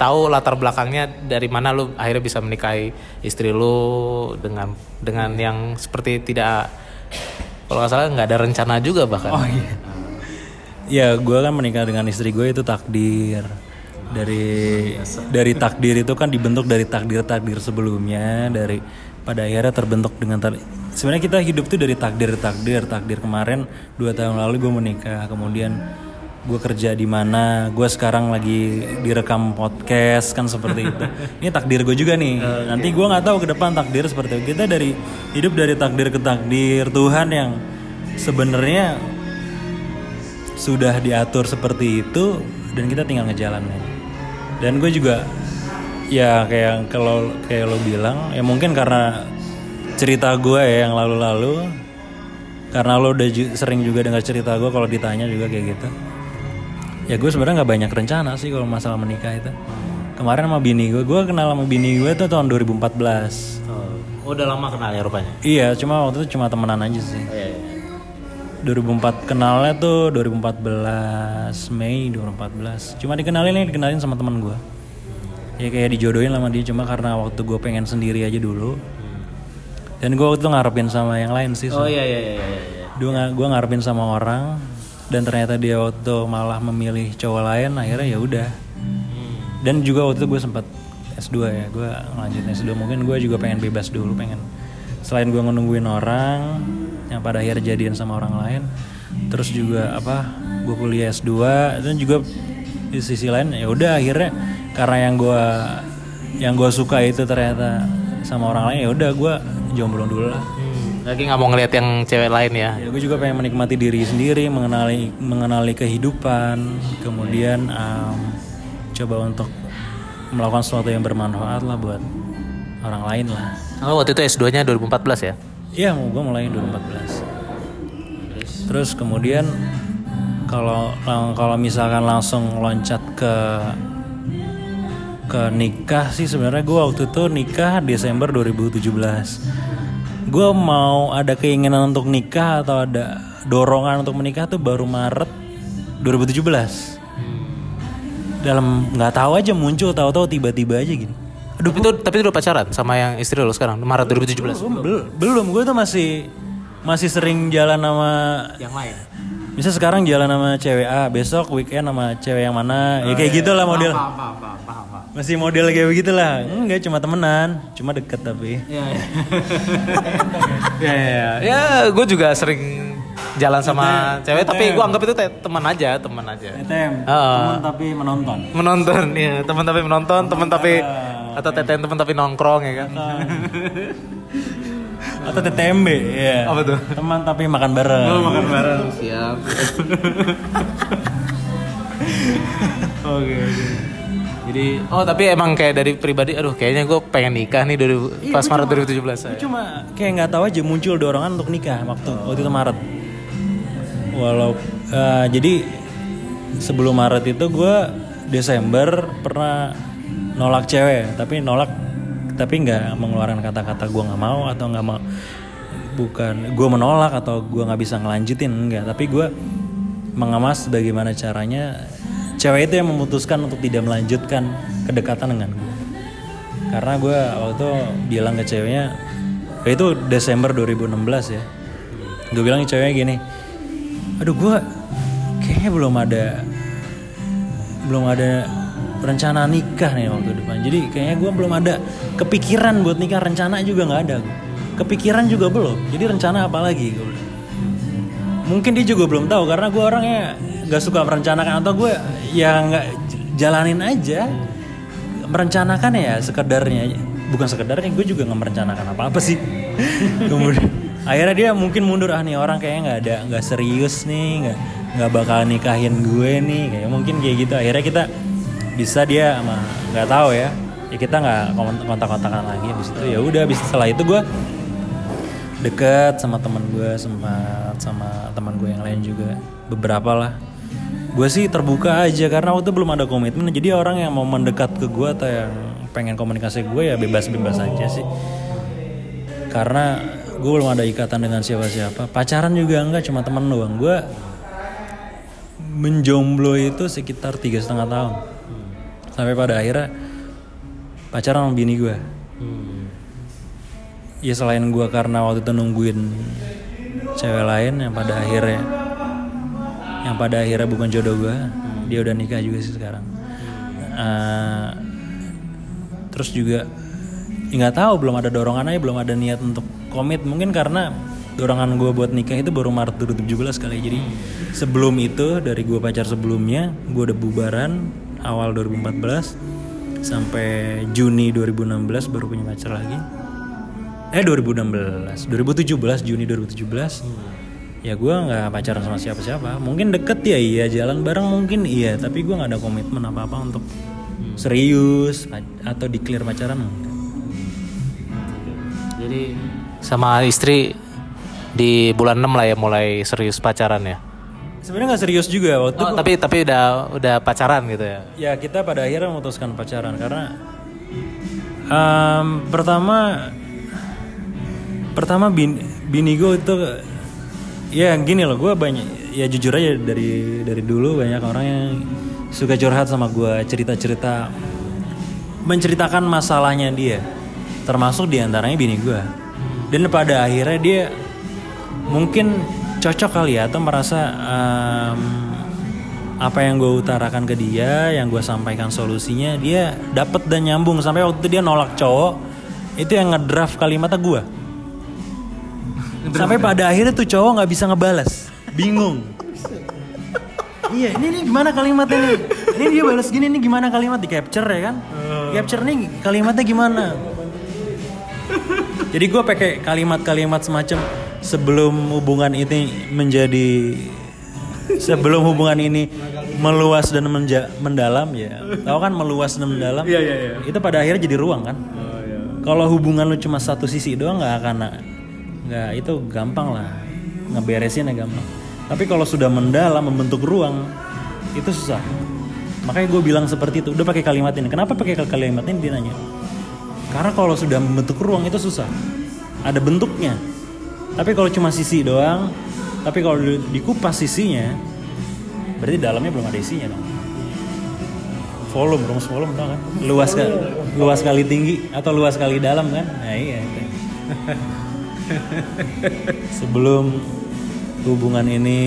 tahu latar belakangnya dari mana lu akhirnya bisa menikahi istri lu dengan dengan yang seperti tidak kalau nggak salah nggak ada rencana juga bahkan. Oh iya. Ya gue kan menikah dengan istri gue itu takdir dari dari takdir itu kan dibentuk dari takdir takdir sebelumnya dari pada akhirnya terbentuk dengan tar- sebenarnya kita hidup tuh dari takdir takdir takdir kemarin dua tahun lalu gue menikah kemudian gue kerja di mana gue sekarang lagi direkam podcast kan seperti itu. Ini takdir gue juga nih. Nanti gue nggak tahu ke depan takdir seperti itu. Kita dari hidup dari takdir ke takdir Tuhan yang sebenarnya sudah diatur seperti itu dan kita tinggal ngejalanin dan gue juga ya kayak kalau kayak lo bilang ya mungkin karena cerita gue ya yang lalu-lalu karena lo udah ju- sering juga dengar cerita gue kalau ditanya juga kayak gitu ya gue sebenarnya nggak banyak rencana sih kalau masalah menikah itu kemarin sama bini gue gue kenal sama bini gue tuh tahun 2014 Oh, udah lama kenal ya rupanya. iya cuma waktu itu cuma temenan aja sih Iya, iya. 2004 kenalnya tuh 2014 Mei 2014 cuma dikenalin nih dikenalin sama teman gue ya kayak dijodohin sama dia cuma karena waktu gue pengen sendiri aja dulu dan gue waktu itu ngarepin sama yang lain sih Oh iya iya iya iya. iya. gue gue ngarepin sama orang dan ternyata dia waktu malah memilih cowok lain akhirnya ya udah. Dan juga waktu itu gue sempat S2 ya gue lanjut S2 mungkin gue juga pengen bebas dulu pengen selain gue nungguin orang yang pada akhirnya jadian sama orang lain terus juga apa gue kuliah S2 dan juga di sisi lain ya udah akhirnya karena yang gue yang gue suka itu ternyata sama orang lain ya udah gue jomblo dulu lah lagi nggak mau ngeliat yang cewek lain ya. Ya, gue juga pengen menikmati diri sendiri, mengenali mengenali kehidupan, kemudian em, coba untuk melakukan sesuatu yang bermanfaat lah buat orang lain lah. Oh, waktu itu S2-nya 2014 ya? Iya, mau gue mulai 2014. Terus kemudian kalau kalau misalkan langsung loncat ke ke nikah sih sebenarnya gue waktu itu nikah Desember 2017. Gue mau ada keinginan untuk nikah atau ada dorongan untuk menikah tuh baru Maret 2017. Dalam nggak tahu aja muncul tahu-tahu tiba-tiba aja gini. Aduh, itu tapi itu udah pacaran sama yang istri lo sekarang Maret 2017. Belum, belum gue tuh masih masih sering jalan sama Yang lain. Bisa sekarang jalan sama cewek A, besok weekend sama cewek yang mana, ya kayak gitu lah model. Paham, paham, paham, paham, paham. Masih model kayak begitu lah. Enggak cuma temenan, cuma deket tapi. Iya. Ya, ya, ya. gue juga sering jalan sama cewek, tapi gue anggap itu te- teman aja, teman aja. TTM, Heeh. temen tapi menonton. Menonton, ya, teman tapi menonton, teman tapi atau teten teman tapi nongkrong ya kan. Atau TTMB, ya. Apa tuh? Teman tapi makan bareng. makan bareng. Siap. Oke, oke. Jadi, oh tapi emang kayak dari pribadi, aduh kayaknya gue pengen nikah nih dari pas Maret 2017. saya. Cuma kayak nggak tahu aja muncul dorongan untuk nikah waktu waktu itu Maret. Walau eh, jadi sebelum Maret itu gue Desember pernah nolak cewek, tapi nolak tapi nggak mengeluarkan kata-kata gue nggak mau atau nggak mau bukan gue menolak atau gue nggak bisa ngelanjutin enggak tapi gue mengemas bagaimana caranya cewek itu yang memutuskan untuk tidak melanjutkan kedekatan dengan gue karena gue waktu itu bilang ke ceweknya itu Desember 2016 ya. Gue bilang ke ceweknya gini aduh gue kayaknya belum ada belum ada rencana nikah nih waktu depan. Jadi kayaknya gue belum ada kepikiran buat nikah. Rencana juga nggak ada. Kepikiran juga belum. Jadi rencana apa lagi? Gue mungkin dia juga belum tahu karena gue orangnya nggak suka merencanakan. Atau gue ya nggak jalanin aja. Merencanakan ya sekedarnya. Bukan sekedarnya gue juga nggak merencanakan apa apa sih. Kemudian akhirnya dia mungkin mundur ah nih orang kayaknya nggak ada nggak serius nih nggak nggak bakal nikahin gue nih. Kayak mungkin kayak gitu. Akhirnya kita bisa dia sama nggak tahu ya. Ya kita nggak kontak-kontakan lagi. Habis itu ya udah habis setelah itu gue deket sama teman gue sempat sama teman gue yang lain juga. Beberapa lah gue sih terbuka aja karena waktu itu belum ada komitmen. Jadi orang yang mau mendekat ke gue atau yang pengen komunikasi gue ya bebas-bebas aja sih. Karena gue belum ada ikatan dengan siapa-siapa. Pacaran juga enggak cuma temen doang. Gue menjomblo itu sekitar tiga setengah tahun. Sampai pada akhirnya pacaran sama bini gue ya selain gue karena waktu itu nungguin cewek lain yang pada akhirnya yang pada akhirnya bukan jodoh gue dia udah nikah juga sih sekarang. Eh, terus juga ya nggak tahu belum ada dorongan aja belum ada niat untuk komit. Mungkin karena dorongan gue buat nikah itu baru Maret 2017 kali. Jadi sebelum itu dari gue pacar sebelumnya gue udah bubaran awal 2014 sampai Juni 2016 baru punya pacar lagi. Eh 2016 2017 Juni 2017 ya gue nggak pacaran sama siapa-siapa mungkin deket ya iya jalan bareng mungkin iya tapi gue nggak ada komitmen apa-apa untuk serius atau declare pacaran. Jadi sama istri di bulan 6 lah ya mulai serius pacaran ya. sebenarnya nggak serius juga waktu Oh, tapi tapi udah udah pacaran gitu ya. ya kita pada akhirnya memutuskan pacaran karena em, pertama pertama bin, bini gue itu ya gini loh gue banyak ya jujur aja dari dari dulu banyak orang yang suka curhat sama gue cerita-cerita menceritakan masalahnya dia. Termasuk di antaranya bini gue dan pada akhirnya dia mungkin cocok kali ya atau merasa em, apa yang gue utarakan ke dia, yang gue sampaikan solusinya, dia dapat dan nyambung. Sampai waktu itu dia nolak cowok, itu yang ngedraft kalimatnya gue. Sampai pada akhirnya tuh cowok nggak bisa ngebalas, bingung. iya, ini nih gimana kalimatnya nih? Ini dia balas gini nih gimana kalimat di capture ya kan? Capture nih kalimatnya gimana? Jadi gue pakai kalimat-kalimat semacam sebelum hubungan ini menjadi sebelum hubungan ini meluas dan menja- mendalam ya. Tahu kan meluas dan mendalam? Iya, iya, iya. Itu pada akhirnya jadi ruang kan? Oh, iya. Kalau hubungan lu cuma satu sisi doang nggak akan nggak itu gampang lah ngeberesin ya gampang. Tapi kalau sudah mendalam membentuk ruang itu susah. Makanya gue bilang seperti itu. Udah pakai kalimat ini. Kenapa pakai kalimat ini dia nanya? Karena kalau sudah membentuk ruang itu susah. Ada bentuknya. Tapi kalau cuma sisi doang, tapi kalau di- dikupas sisinya, berarti dalamnya belum ada isinya dong. Volume, rumus volume tau kan? Luas kali, luas kali tinggi atau luas kali dalam kan? Nah iya. Sebelum hubungan ini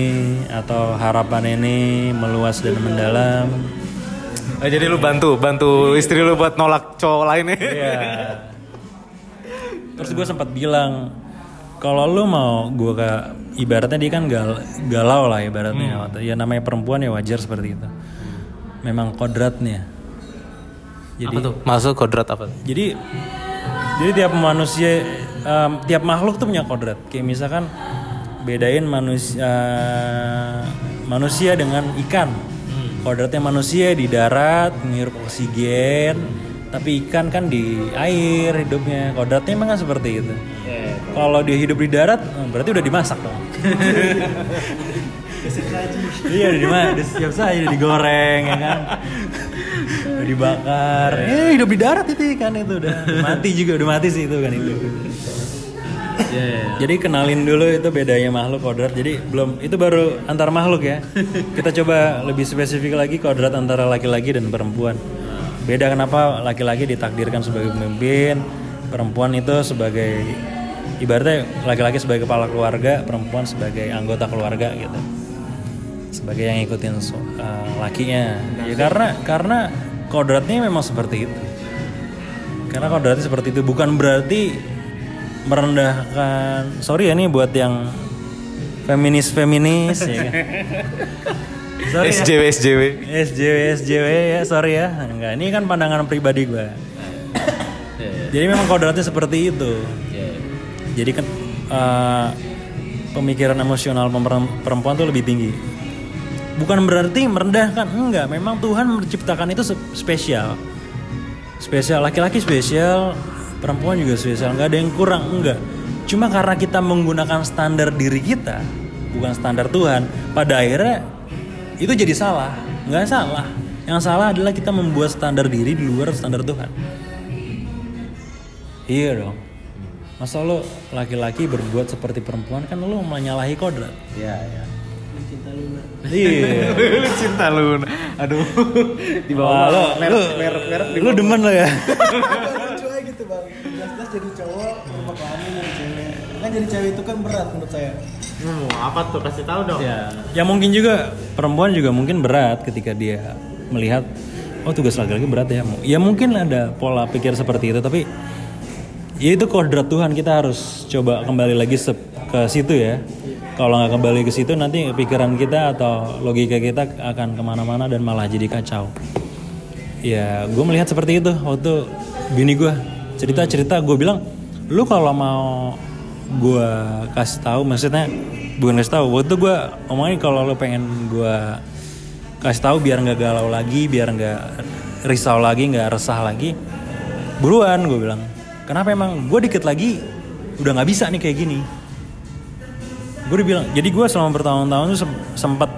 atau harapan ini meluas dan mendalam, Eh, jadi lu bantu bantu istri lu buat nolak cowok lain ya. Iya. Terus gue sempat bilang kalau lu mau gue ke ibaratnya dia kan gal, galau lah ibaratnya. Ya namanya perempuan ya wajar seperti itu. Memang kodratnya. Jadi Apa tuh? Masuk kodrat apa? jadi jadi tiap manusia em, tiap makhluk tuh punya kodrat. Kayak misalkan bedain manusia manusia dengan ikan. Kodratnya manusia di darat menghirup oksigen, tapi ikan kan di air hidupnya. Kodratnya memang kan seperti itu. Kalau dia hidup di darat, eh, berarti udah dimasak dong. iya udah dimasak, udah siap saja udah digoreng ya kan. Udah dibakar. Eh hidup di darat itu ikan itu udah mati juga udah mati sih itu kan itu. Jadi kenalin dulu itu bedanya makhluk kodrat. Jadi belum itu baru antar makhluk ya. Kita coba lebih spesifik lagi kodrat antara laki-laki dan perempuan. Beda kenapa laki-laki ditakdirkan sebagai pemimpin, perempuan itu sebagai ibaratnya laki-laki sebagai kepala keluarga, perempuan sebagai anggota keluarga gitu. Sebagai yang ngikutin so- eh, lakinya. Ya karena karena kodratnya memang seperti itu. Karena kodratnya seperti itu bukan berarti merendahkan sorry ya nih buat yang feminis feminis ya kan. Sorry ya. SJW SJW. SJW SJW ya sorry ya enggak ini kan pandangan pribadi gue jadi memang kodratnya seperti itu jadi kan eh, pemikiran emosional perempuan tuh lebih tinggi bukan berarti merendahkan enggak. Memang Tuhan menciptakan itu spesial. Spesial laki-laki spesial perempuan juga spesial. Nggak ada yang kurang enggak. Cuma karena kita menggunakan standar diri kita bukan standar Tuhan pada akhirnya itu jadi salah. Nggak salah. Yang salah adalah kita membuat standar diri di luar standar Tuhan. Iya dong. Masa lo laki-laki berbuat seperti perempuan kan lo menyalahi kodrat. Iya, iya. Iya. Lu cinta lu. Aduh. Di Wah, bawah lo, merek lu, demen lo ya? Lucu aja gitu bang. Jelas-jelas jadi cowok rumah kamu jadi cewek? Kan jadi cewek itu kan berat menurut saya. Hmm, apa tuh? Kasih tahu dong. Iya. ya mungkin juga perempuan juga mungkin berat ketika dia melihat oh tugas laki-laki berat ya. Ya mungkin ada pola pikir seperti itu tapi ya itu kodrat Tuhan. Kita harus coba kembali lagi ke situ ya kalau nggak kembali ke situ nanti pikiran kita atau logika kita akan ke mana-mana dan malah jadi kacau. Ya gue melihat seperti itu waktu bini gue cerita-cerita gue bilang lu kalau mau gue kasih tahu maksudnya bukan kasih tahu waktu gue omongin kalau lu pengen gue kasih tahu biar nggak galau lagi biar nggak risau lagi nggak resah lagi buruan gue bilang. Kenapa emang? Gue dikit lagi udah nggak bisa nih kayak gini gue bilang jadi gue selama bertahun-tahun tuh sem- sempat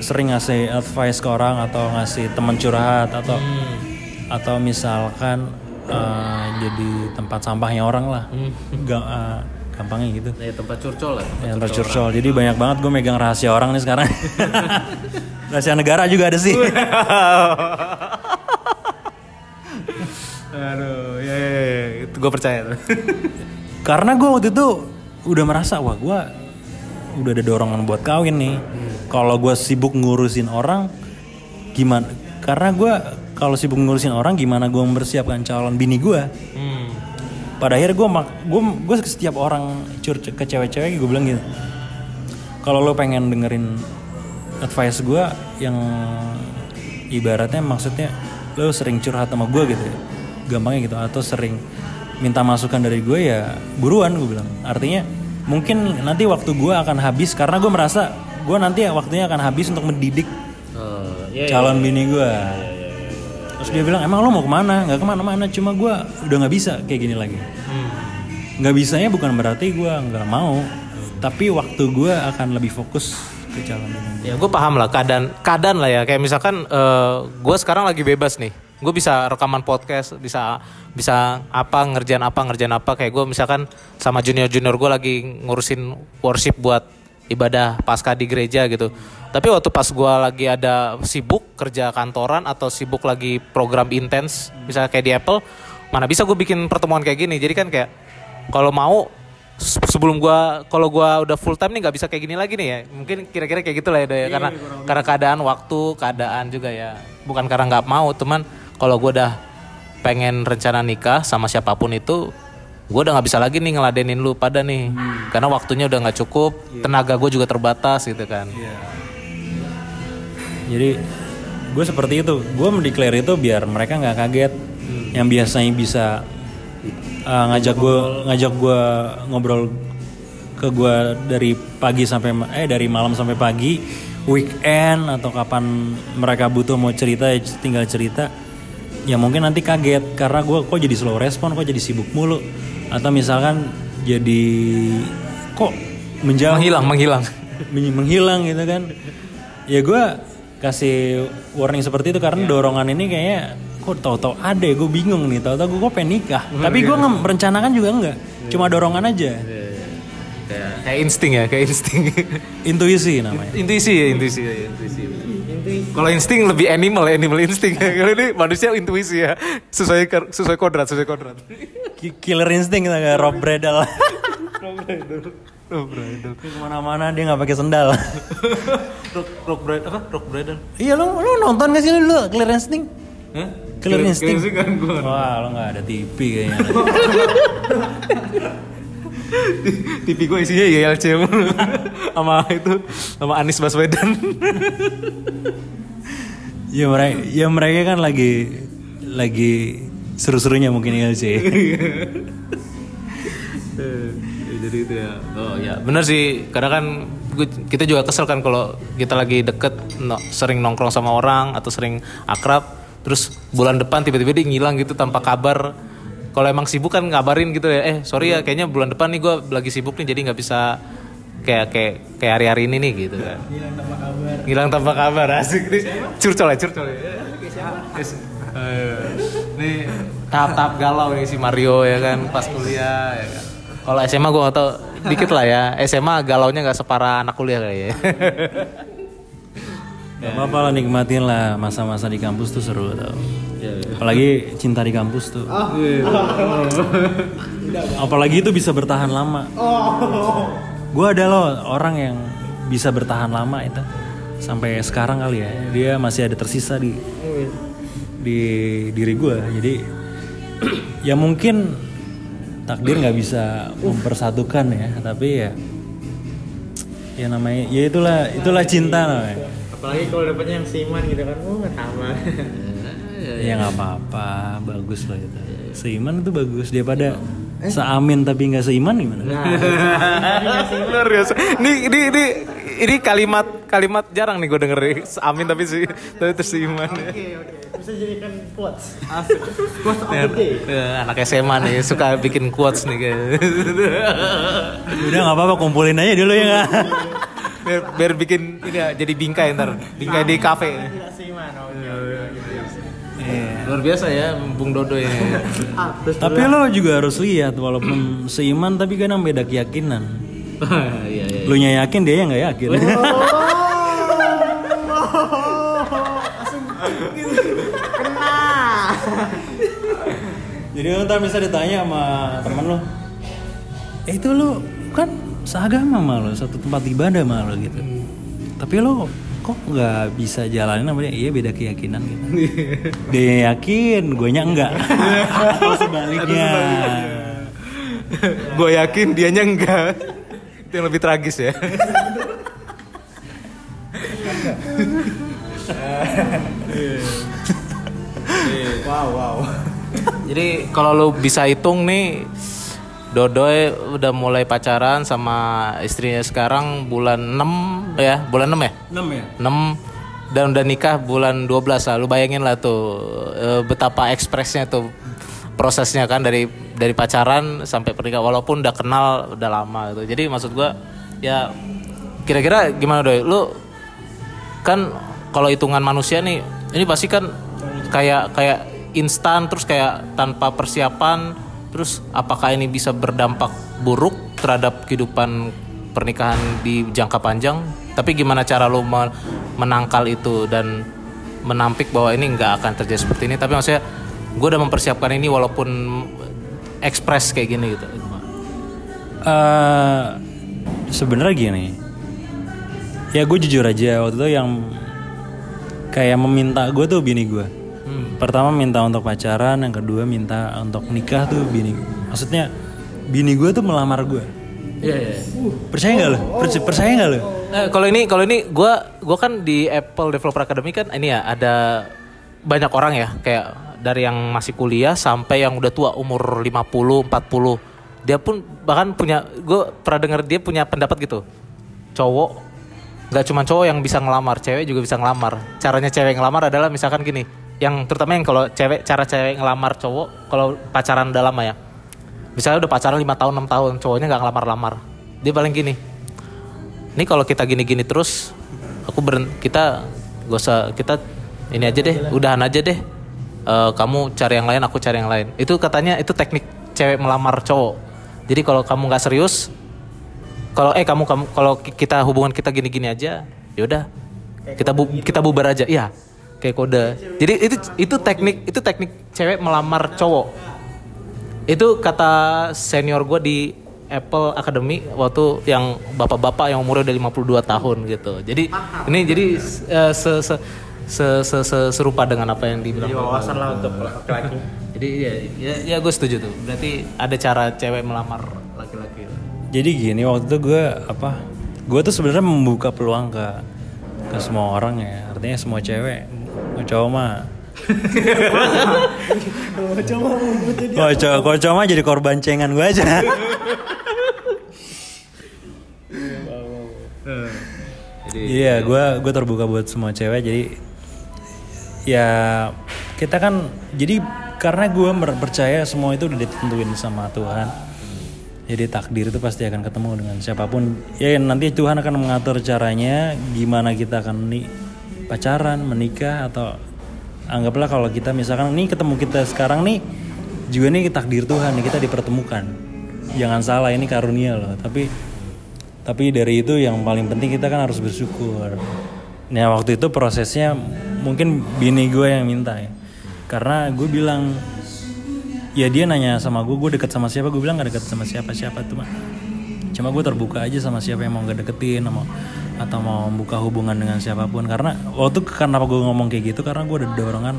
sering ngasih advice ke orang atau ngasih teman curhat atau atau misalkan eh, jadi tempat sampahnya orang lah. Ga- eh, gampangnya gitu. Ya tempat curcol lah. yang tercurcol jadi banyak banget gue megang rahasia orang nih sekarang. Rahasia negara juga ada sih. Aduh, ya, ya, ya. itu gue percaya tuh. karena gue waktu itu udah merasa wah gue udah ada dorongan buat kawin nih. Kalau gue sibuk ngurusin orang gimana? Karena gue kalau sibuk ngurusin orang gimana gue mempersiapkan calon bini gue Hmm. pada akhirnya gue gue gue setiap orang cur ke cewek-cewek gue bilang gitu. Kalau lo pengen dengerin advice gue yang ibaratnya maksudnya lo sering curhat sama gue gitu ya gampangnya gitu atau sering minta masukan dari gue ya buruan gue bilang. Artinya mungkin nanti waktu gue akan habis karena gue merasa gue nanti waktunya akan habis untuk mendidik Oh, iya. calon bini gue. Terus dia bilang emang lo mau ke mana? Nggak ke mana-mana cuma gue udah nggak bisa kayak gini lagi. Nggak bisanya bukan berarti gue nggak mau tapi waktu gue akan lebih fokus ke calon bini Ya gue paham lah keadaan keadaan lah ya. Kayak misalkan gue sekarang lagi bebas nih gue bisa rekaman podcast bisa bisa apa ngerjain apa ngerjain apa. Kayak gue misalkan sama junior junior gue lagi ngurusin worship buat ibadah pasca di gereja gitu. Tapi waktu pas gue lagi ada sibuk kerja kantoran atau sibuk lagi program intens misalnya kayak di Apple mana bisa gue bikin pertemuan kayak gini. Jadi kan kayak kalau mau se- sebelum gua kalau gua udah full time nih nggak bisa kayak gini lagi nih ya. Mungkin kira-kira kayak gitu lah ya ya. karena karena keadaan waktu keadaan juga ya. Bukan karena nggak mau teman kalau gua udah pengen rencana nikah sama siapa pun itu gua udah nggak bisa lagi nih ngeladenin lu pada nih. Karena waktunya udah nggak cukup tenaga gue juga terbatas gitu kan. Jadi gue seperti itu. Gue mendeklar itu biar mereka nggak kaget. Yang biasanya bisa uh, ngajak gue ngajak gue ngobrol ke gue dari pagi sampai eh dari malam sampai pagi weekend atau kapan mereka butuh mau cerita ya tinggal cerita ya mungkin nanti kaget karena gue kok jadi slow respon kok jadi sibuk mulu. Atau misalkan jadi kok menjauh. Menghilang menghilang. Men- menghilang gitu kan. Ya gue kasih warning seperti itu karena dorongan ini kayaknya kok tahu-tahu ada ya gue bingung nih. Tahu-tahu gue kok pengen nikah. Tapi gue nggak merencanakan juga enggak. Cuma dorongan aja. Kayak kayak insting ya kayak insting. Intuisi namanya. Intuisi ya intuisi ya intuisi kalau insting lebih animal animal insting. Kalau ini manusia intuisi ya. Sesuai sesuai kodrat sesuai kodrat. Ki- killer instinct gitu kayak Rob Bradle. Ke mana-mana dia nggak pakai sendal. Rock rock apa? Rock bread iya lo lo nonton gak sih lu dulu killer instinct Hah? killer instinct kan gue. wah lo nggak ada TV kayaknya TV gue isinya YLC mulu. sama itu sama Anies Baswedan. Ya mereka, ya mereka kan lagi lagi seru-serunya mungkin ya sih. Ya, jadi itu ya. Oh ya, bener sih. Kadang kan kita juga kesel kan kalau kita lagi deket no- sering nongkrong sama orang atau sering akrab, terus bulan depan tiba-tiba dia ngilang gitu tanpa kabar. Kalau emang sibuk kan ngabarin gitu ya. Eh sorry ya, kayaknya bulan depan nih gue lagi sibuk nih, jadi nggak bisa kayak kayak kayak hari-hari ini nih gitu kan. hilang tanpa kabar Ngilang tanpa kabar asik nih. Curcol ya, curcol ya. Eh, Nih tahap-tahap galau nih si Mario ya kan pas kuliah ya kan. Kalau SMA gue gak tau dikit lah ya. SMA galaunya nggak separah anak kuliah kali ya. Gak apa-apa lah nikmatin lah masa-masa di kampus tuh seru tau. Apalagi cinta di kampus tuh. Apalagi itu bisa bertahan lama. Gue ada loh orang yang bisa bertahan lama itu sampai sekarang kali ya. Dia masih ada tersisa di di diri gue. Jadi ya mungkin takdir nggak bisa mempersatukan ya, tapi ya ya namanya ya itulah itulah cinta namanya. Apalagi kalau dapetnya yang seiman gitu kan, oh sama. Ya nggak apa-apa, bagus loh itu. Seiman itu bagus daripada seamin tapi nggak seiman gimana? Luar biasa. Ini ini ini ini kalimat kalimat jarang nih gue denger. Amin tapi sih tapi terus iman. Oke oke, bisa jadikan quotes. Ya, ya, anak SMA nih suka bikin quotes nih kayak. Udah nggak apa-apa kumpulin aja dulu ya nggak? biar, biar bikin ini ya, jadi bingkai ntar bingkai di kafe. Oke. luar biasa ya Bung Dodo ya Ah, terus Tapi lo juga harus lihat walaupun seiman tapi kadang beda keyakinan. iya iya Lu nya yakin dia yang nggak yakin. Jadi lo ntar bisa ditanya sama temen lo, eh itu lo kan seagama sama lo, satu tempat ibadah sama lo gitu. Tapi lo kok nggak bisa jalanin sama dia? Iya beda keyakinan gitu. dia yakin, gue nya enggak. Atau sebaliknya. gue yakin dianya enggak itu yang lebih tragis ya wow wow. jadi kalau lu bisa hitung nih Dodoy udah mulai pacaran sama istrinya sekarang bulan 6 ya bulan 6 ya 6 ya? 6 dan udah nikah bulan 12 lah. Lu bayangin lah tuh eh, betapa ekspresnya tuh prosesnya kan dari dari pacaran sampai pernikahan walaupun udah kenal udah lama gitu. Jadi maksud gua ya kira-kira gimana doi? Lu kan kalau hitungan manusia nih ini pasti kan kayak kayak instan terus kayak tanpa persiapan terus apakah ini bisa berdampak buruk terhadap kehidupan pernikahan di jangka panjang? Tapi gimana cara me- menangkal itu dan menampik bahwa ini nggak akan terjadi seperti ini? Tapi maksudnya gue udah mempersiapkan ini walaupun ekspres kayak gini gitu. Eh sebenarnya gini. Ya gue jujur aja waktu itu yang kayak meminta gue tuh bini gue pertama minta untuk pacaran yang kedua minta untuk nikah tuh bini. Maksudnya bini gue tuh melamar gue iya iya. Percaya nggak lo Perc- percaya nggak lo Eh, kalau ini kalau ini gua gua kan di Apple Developer Academy kan ini ya ada banyak orang ya. Kayak dari yang masih kuliah sampai yang udah tua umur 50 40 dia pun bahkan punya gue pernah dengar dia punya pendapat gitu. Cowok nggak cuma cowok yang bisa ngelamar cewek juga bisa ngelamar. Caranya cewek ngelamar adalah misalkan gini yang terutama yang kalau cewek cara cewek ngelamar cowok kalau pacaran udah lama ya. Misalnya udah pacaran lima tahun 6 tahun cowoknya nggak ngelamar-lamar. Dia paling gini ini kalau kita gini-gini terus aku beren kita gak usah kita ini aja deh udahan aja deh. Eh, kamu cari yang lain aku cari yang lain. Itu katanya itu teknik cewek melamar cowok. Jadi kalau kamu nggak serius kalau eh kamu kamu kalau ki- kita hubungan kita gini-gini aja yaudah kita bu, kita bubar aja. Iya kayak kode jadi itu itu teknik itu teknik cewek melamar cowok itu kata senior gue di Apple Academy waktu yang bapak-bapak yang umurnya udah 52 tahun gitu. Jadi ini jadi eh, se, se, se, se, se- serupa dengan apa yang dibilang. Jadi wawasan lah untuk laki-laki. Jadi ya ya, ya gue setuju tuh. Berarti ada cara cewek melamar laki-laki. jadi gini waktu itu gue apa gue tuh sebenarnya membuka peluang ke ke semua orang ya artinya semua cewek cowok mah kalau cowok kalau cowok mah jadi korban cengan gue aja Jadi Iya, gue gue terbuka buat semua cewek. Jadi ya kita kan jadi karena gue percaya semua itu udah ditentuin sama Tuhan. Jadi takdir itu pasti akan ketemu dengan siapa pun. Ya nanti Tuhan akan mengatur caranya gimana kita akan nih pacaran, menikah atau anggaplah kalau kita misalkan nih ketemu kita sekarang nih juga nih takdir Tuhan nih kita dipertemukan. Jangan salah ini karunia loh. Tapi tapi dari itu yang paling penting kita kan harus bersyukur. Nah waktu itu prosesnya mungkin bini gue yang minta ya. Karena gue bilang ya dia nanya sama gue gue deket sama siapa gue bilang gak deket sama siapa siapa tuh mah cuma gue terbuka aja sama siapa yang mau gak deketin mau atau mau membuka hubungan dengan siapa pun karena waktu kenapa gue ngomong kayak gitu karena gue ada dorongan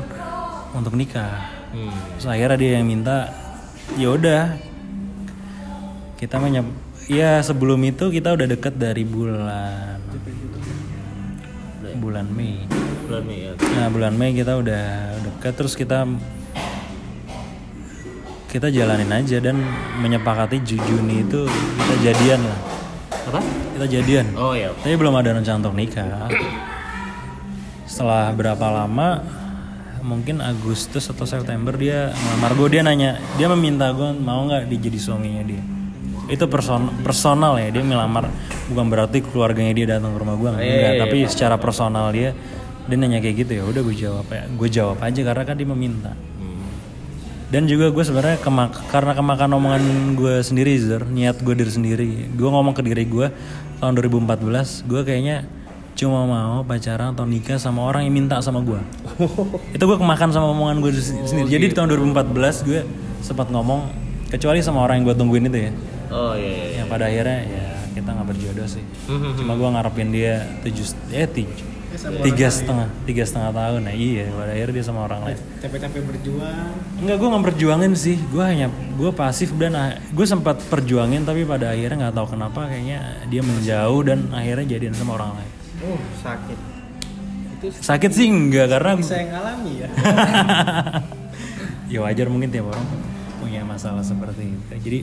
untuk nikah Terus akhirnya dia yang minta ya udah kita menyep ya sebelum itu kita udah deket dari bulan bulan Mei bulan Mei ya. Nah bulan Mei kita udah dekat terus kita kita jalanin aja dan menyepakati Ju- Juni itu kita jadian lah. Apa? Kita jadian. Oh ya. Tapi belum ada rencana untuk nikah. Setelah berapa lama mungkin Agustus atau September dia ngelamar gue dia nanya dia meminta gue mau nggak dia jadi suaminya dia itu person personal ya dia melamar bukan berarti keluarganya dia datang ke rumah gue enggak tapi secara personal dia dia nanya kayak gitu ya udah gue jawab ya gue jawab aja karena kan dia meminta dan juga gue sebenarnya kemak karena kemakan omongan gue sendiri Zer niat gue diri sendiri. Gue ngomong ke diri gue tahun 2014 gue kayaknya cuma mau pacaran atau nikah sama orang yang minta sama gue. Itu gue kemakan sama omongan gue sendiri. Jadi di tahun 2014 gue sempat ngomong kecuali sama orang yang gue tungguin itu ya. Oh iya iya. yang pada akhirnya ya kita nggak berjodoh sih. Cuma gue ngarepin dia tujuh eh tujuh tiga setengah tiga setengah tahun nah iya pada akhirnya dia sama orang lain capek-capek berjuang Enggak, gue nggak perjuangin sih. Gue hanya gue pasif dan gue sempat perjuangin tapi pada akhirnya nggak tahu kenapa kayaknya dia menjauh dan akhirnya jadian sama orang lain. Oh, sakit. Sakit sih enggak karena bisa yang alami ya ya wajar mungkin tiap orang punya masalah seperti itu. Jadi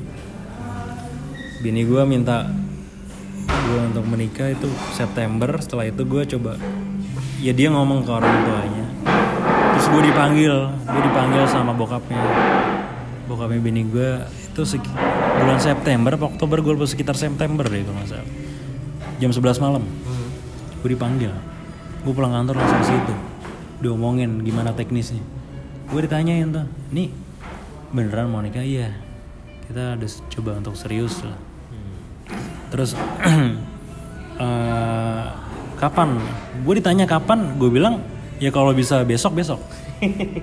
bini gue minta gue untuk menikah itu September. Setelah itu gue coba ya dia ngomong ke orang tuanya. Terus gue dipanggil, gue dipanggil sama bokapnya. Bokapnya bini gue itu bulan September, apa Oktober gue lupa sekitar September deh kalau nggak salah. Jam 11 malam, gue dipanggil. Gue pulang kantor langsung ke situ. Diomongin gimana teknisnya. Gue ditanyain tuh, nih beneran mau nikah? Iya. Kita udah coba untuk serius lah. Terus eh, kapan? Gue ditanya kapan? Gue bilang ya kalau bisa besok besok.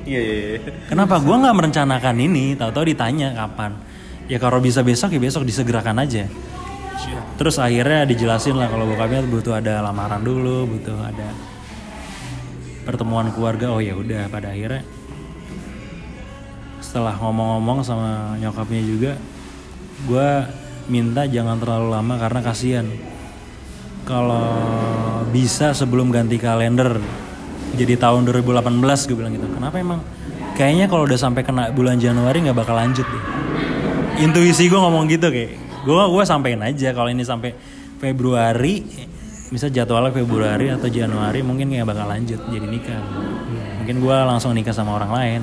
Iya iya. iya. Kenapa gue nggak merencanakan ini? Tahu-tahu ditanya kapan? Ya kalau bisa besok ya besok disegerakan aja. Terus akhirnya dijelasin lah kalau bokapnya butuh ada lamaran dulu, butuh ada pertemuan keluarga. Oh ya udah pada akhirnya setelah ngomong-ngomong sama nyokapnya juga, gue minta jangan terlalu lama karena kasihan. Kalau bisa sebelum ganti kalender jadi tahun 2018 gue bilang gitu. Kenapa emang? Kayaknya kalau udah sampai kena bulan Januari nggak bakal lanjut deh. Intuisi gue ngomong gitu kayak gue gue sampein aja kalau ini sampai Februari bisa jadwalnya Februari atau Januari mungkin nggak bakal lanjut jadi nikah. Mungkin gue langsung nikah sama orang lain.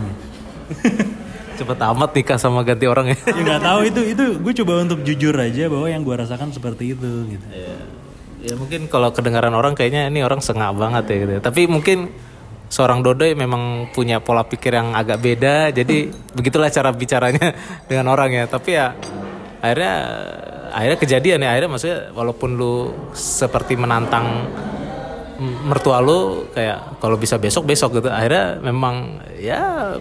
Cepet amat nikah sama ganti orang ya. ya nggak tahu itu itu gue coba untuk jujur aja bahwa yang gue rasakan seperti itu gitu. Ya mungkin kalau kedengaran orang kayaknya ini orang sengak banget ya gitu. Tapi mungkin seorang Dodoy memang punya pola pikir yang agak beda. Jadi begitulah cara bicaranya dengan orang ya. Tapi ya akhirnya akhirnya kejadian ya akhirnya maksudnya walaupun lu seperti menantang mertua lu kayak kalau bisa besok besok gitu akhirnya memang ya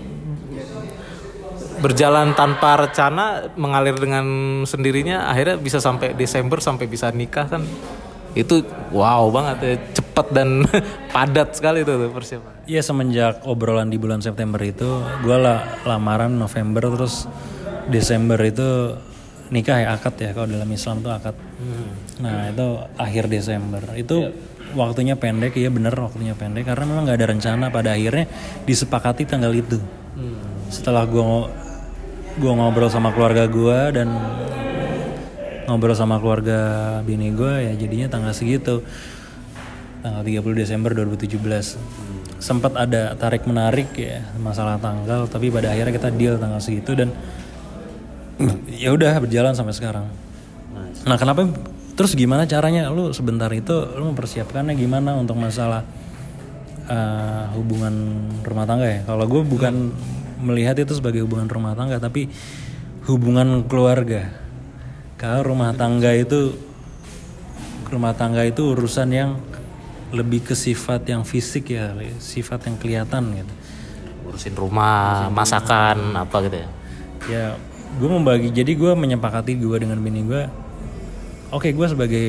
berjalan tanpa rencana mengalir dengan sendirinya akhirnya bisa sampai Desember sampai bisa nikah kan itu wow banget ya cepet dan padat sekali itu tuh persiapan. Iya semenjak obrolan di bulan September itu gue lah lamaran November terus Desember itu nikah ya akad ya kalau dalam Islam tuh akad. Nah itu akhir Desember. Itu waktunya pendek ya bener waktunya pendek karena memang nggak ada rencana. Pada akhirnya disepakati tanggal itu. Setelah gua gua ngobrol sama keluarga gua dan ngobrol sama keluarga bini gua ya jadinya tanggal segitu. Tanggal 30 Desember 2017 sempat ada tarik menarik ya masalah tanggal tapi pada akhirnya kita deal tanggal segitu dan ya udah berjalan sampai sekarang. Nah kenapa? Terus gimana caranya? Lu sebentar itu lu mempersiapkannya gimana untuk masalah eh, hubungan rumah tangga ya? Kalau gue bukan melihat itu sebagai hubungan rumah tangga tapi hubungan keluarga kalau rumah tangga itu rumah tangga itu urusan yang lebih ke sifat yang fisik ya sifat yang kelihatan gitu. Urusin rumah masakan apa gitu ya? Ya gue membagi jadi gue menyepakati gue dengan bini gue oke gue sebagai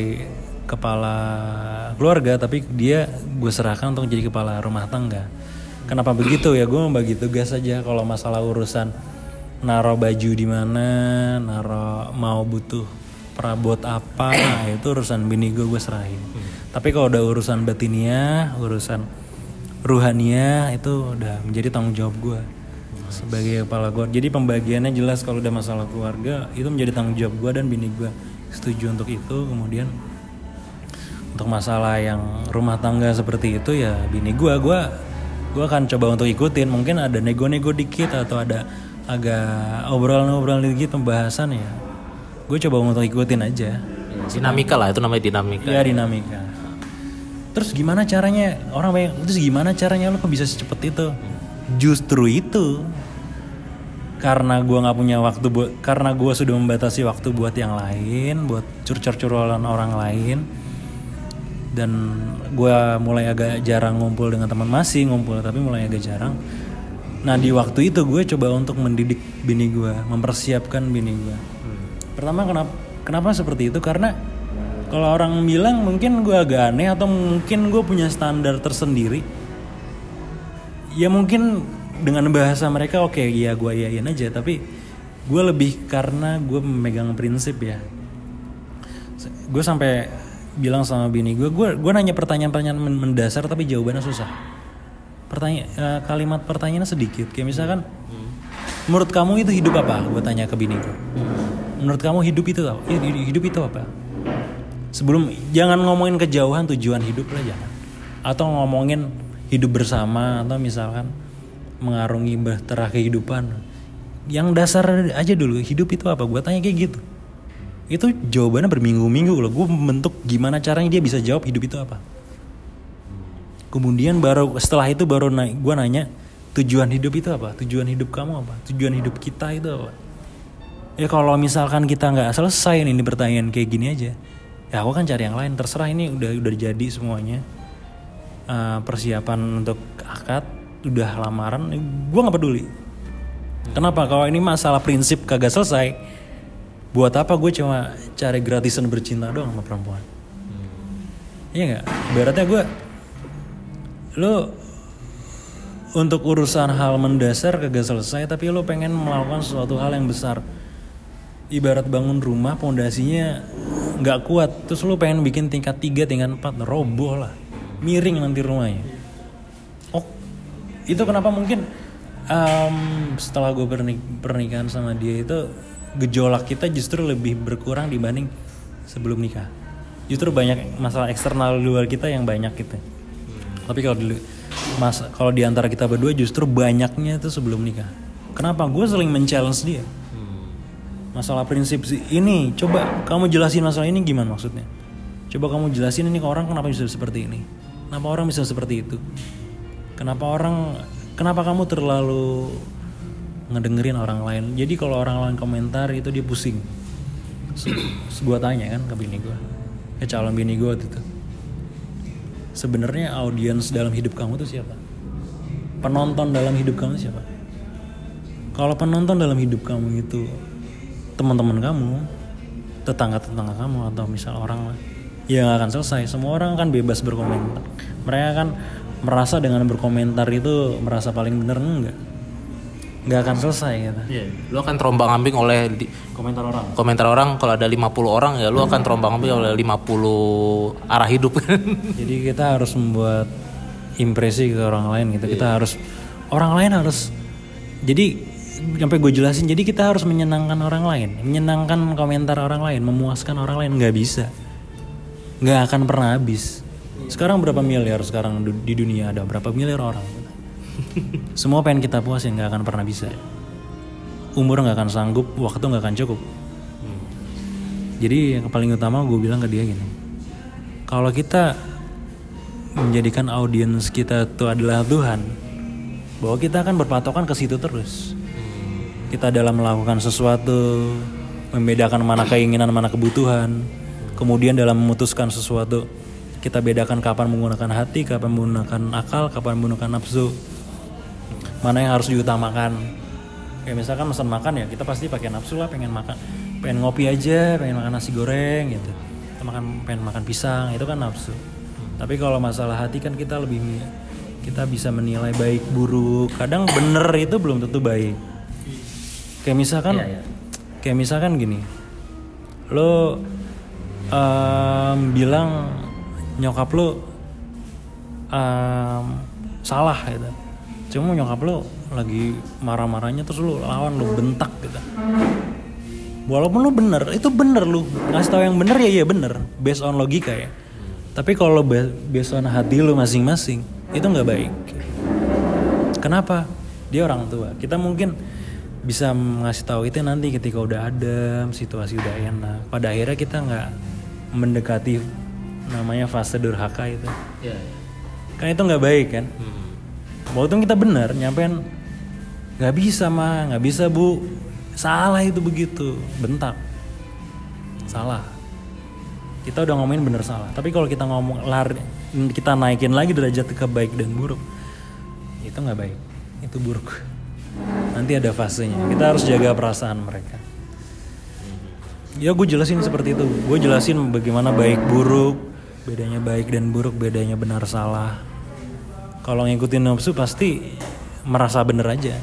kepala keluarga tapi dia gue serahkan untuk jadi kepala rumah tangga. Kenapa begitu? Ya gue membagi tugas saja kalau masalah urusan naro baju di mana naro mau butuh perabot apa nah, itu urusan bini gue gue serahin tapi kalau udah urusan batinia urusan ruhania itu udah menjadi tanggung jawab gue sebagai kepala keluarga. Jadi pembagiannya jelas kalau udah masalah keluarga itu menjadi tanggung jawab gue dan bini gue setuju untuk itu. Kemudian untuk masalah yang rumah tangga seperti itu ya bini gue gue gue akan coba untuk ikutin. Mungkin ada nego-nego dikit atau ada agak obrolan-obrolan dikit pembahasan ya. Gue coba untuk ikutin aja. dinamika lah itu namanya dinamika Ya dinamika. Terus gimana caranya orang banyak terus gimana caranya lo kok bisa secepat itu? Justru itu karena gua nggak punya waktu buat karena gua sudah membatasi waktu buat yang lain, buat curcor-curcolan orang lain dan gua mulai agak jarang ngumpul dengan teman masih ngumpul tapi mulai agak jarang. Nah di waktu itu gue coba untuk mendidik bini gue, mempersiapkan bini gue. Pertama kenapa kenapa seperti itu? Karena kalau orang bilang mungkin gue agak aneh atau mungkin gue punya standar tersendiri. Ya mungkin dengan bahasa mereka oke ya gue iyain aja tapi gue lebih karena gue memegang prinsip ya. Gue sampai bilang sama bini gue, gue gue nanya pertanyaan-pertanyaan men- mendasar tapi jawabannya susah. Pertanyaan eh, kalimat pertanyaannya sedikit kayak misalkan menurut kamu itu hidup apa? Gue tanya ke bini gue. Menurut kamu hidup itu apa? Hidup, hidup itu apa? Sebelum jangan ngomongin kejauhan tujuan hidup lah jangan. Atau ngomongin hidup bersama atau misalkan mengarungi bahtera kehidupan. Yang dasar aja dulu hidup itu apa? Gue tanya kayak gitu. Itu jawabannya berminggu-minggu loh. Gue membentuk gimana caranya dia bisa jawab hidup itu apa. Kemudian baru setelah itu baru naik gue nanya tujuan hidup itu apa? Tujuan hidup kamu apa? Tujuan hidup kita itu apa? Ya kalau misalkan kita nggak selesai nih ini pertanyaan kayak gini aja, ya aku kan cari yang lain. Terserah ini udah udah jadi semuanya. Eh, persiapan untuk akad, udah lamaran, gue nggak peduli. Kenapa? Kalau ini masalah prinsip kagak selesai, buat apa gue cuma cari gratisan bercinta doang sama perempuan? Iya nggak? Ibaratnya gue, lo untuk urusan hal mendasar kagak selesai tapi lo pengen melakukan sesuatu hal yang besar. Ibarat bangun rumah pondasinya nggak kuat. Terus lo pengen bikin tingkat 3 tingkat 4 roboh lah. Miring nanti rumahnya. Oh itu kenapa mungkin em, setelah gue pernikahan sama dia itu gejolak kita justru lebih berkurang dibanding sebelum nikah. Justru banyak masalah eksternal luar kita yang banyak gitu tapi kalau dulu mas kalau di antara kita berdua justru banyaknya itu sebelum nikah. Kenapa? Gue sering men-challenge dia. Masalah prinsip sih ini coba kamu jelasin masalah ini gimana maksudnya? Coba kamu jelasin ini ke orang kenapa bisa seperti ini? Kenapa orang bisa seperti itu? Kenapa orang kenapa kamu terlalu ngedengerin orang lain? Jadi kalau orang lain komentar itu dia pusing. Gue tanya kan ke bini gue ke calon bini gue waktu itu sebenarnya audiens dalam hidup kamu tuh siapa? Penonton dalam hidup kamu siapa? Kalau penonton dalam hidup kamu itu teman-teman kamu tetangga-tetangga kamu atau misal orang lah ya nggak akan selesai. Semua orang kan bebas berkomentar. Mereka kan merasa dengan berkomentar itu merasa paling benar enggak nggak akan selesai gitu. Iya. Lu akan terombang ambing oleh di- komentar orang. komentar orang kalau ada 50 orang ya lu akan terombang ambing oleh 50 arah hidup. Jadi kita harus membuat impresi ke orang lain gitu. Kita harus orang lain harus jadi sampai gue jelasin jadi kita harus menyenangkan orang lain. Menyenangkan komentar orang lain memuaskan orang lain nggak bisa. Nggak akan pernah habis. Sekarang berapa miliar sekarang di dunia? Ada berapa miliar orang semua pengen kita puasin nggak akan pernah bisa. Umur nggak akan sanggup waktu nggak akan cukup. Jadi yang paling utama gue bilang ke dia gini kalau kita menjadikan audiens kita itu adalah Tuhan bahwa kita akan berpatokan ke situ terus. Kita dalam melakukan sesuatu membedakan mana keinginan mana kebutuhan kemudian dalam memutuskan sesuatu kita bedakan kapan menggunakan hati kapan menggunakan akal kapan menggunakan nafsu mana yang harus diutamakan. Kayak misalkan pesan makan ya kita pasti pakai nafsu lah pengen makan pengen ngopi aja pengen makan nasi goreng gitu. Kita makan pengen makan pisang itu kan nafsu. Tapi kalau masalah hati kan kita lebih kita bisa menilai baik buruk. Kadang bener itu belum tentu baik. Kayak misalkan kayak misalkan gini. Lo em, bilang nyokap lo em, salah gitu cuma nyokap lo lagi marah-marahnya terus lo lawan lo bentak gitu. Walaupun lo bener itu bener lo ngasih tahu yang bener ya iya bener. Based on logika ya. Tapi kalau ba- based on hati lo masing-masing itu nggak baik. Kenapa? Dia orang tua. Kita mungkin bisa ngasih tahu itu nanti ketika udah adem situasi udah enak. Pada akhirnya kita nggak mendekati namanya fase durhaka itu. Iya. kan itu nggak baik kan walaupun kita benar nyampein nggak bisa mah nggak bisa bu. Salah itu begitu. Bentak. Salah. Kita udah ngomongin bener salah. Tapi kalau kita ngomong lari kita naikin lagi derajat ke baik dan buruk itu nggak baik. Itu buruk. Nanti ada fasenya. Kita harus jaga perasaan mereka. Ya gue jelasin seperti itu. Gue jelasin bagaimana baik buruk bedanya baik dan buruk bedanya benar salah kalau ngikutin nafsu pasti merasa bener aja.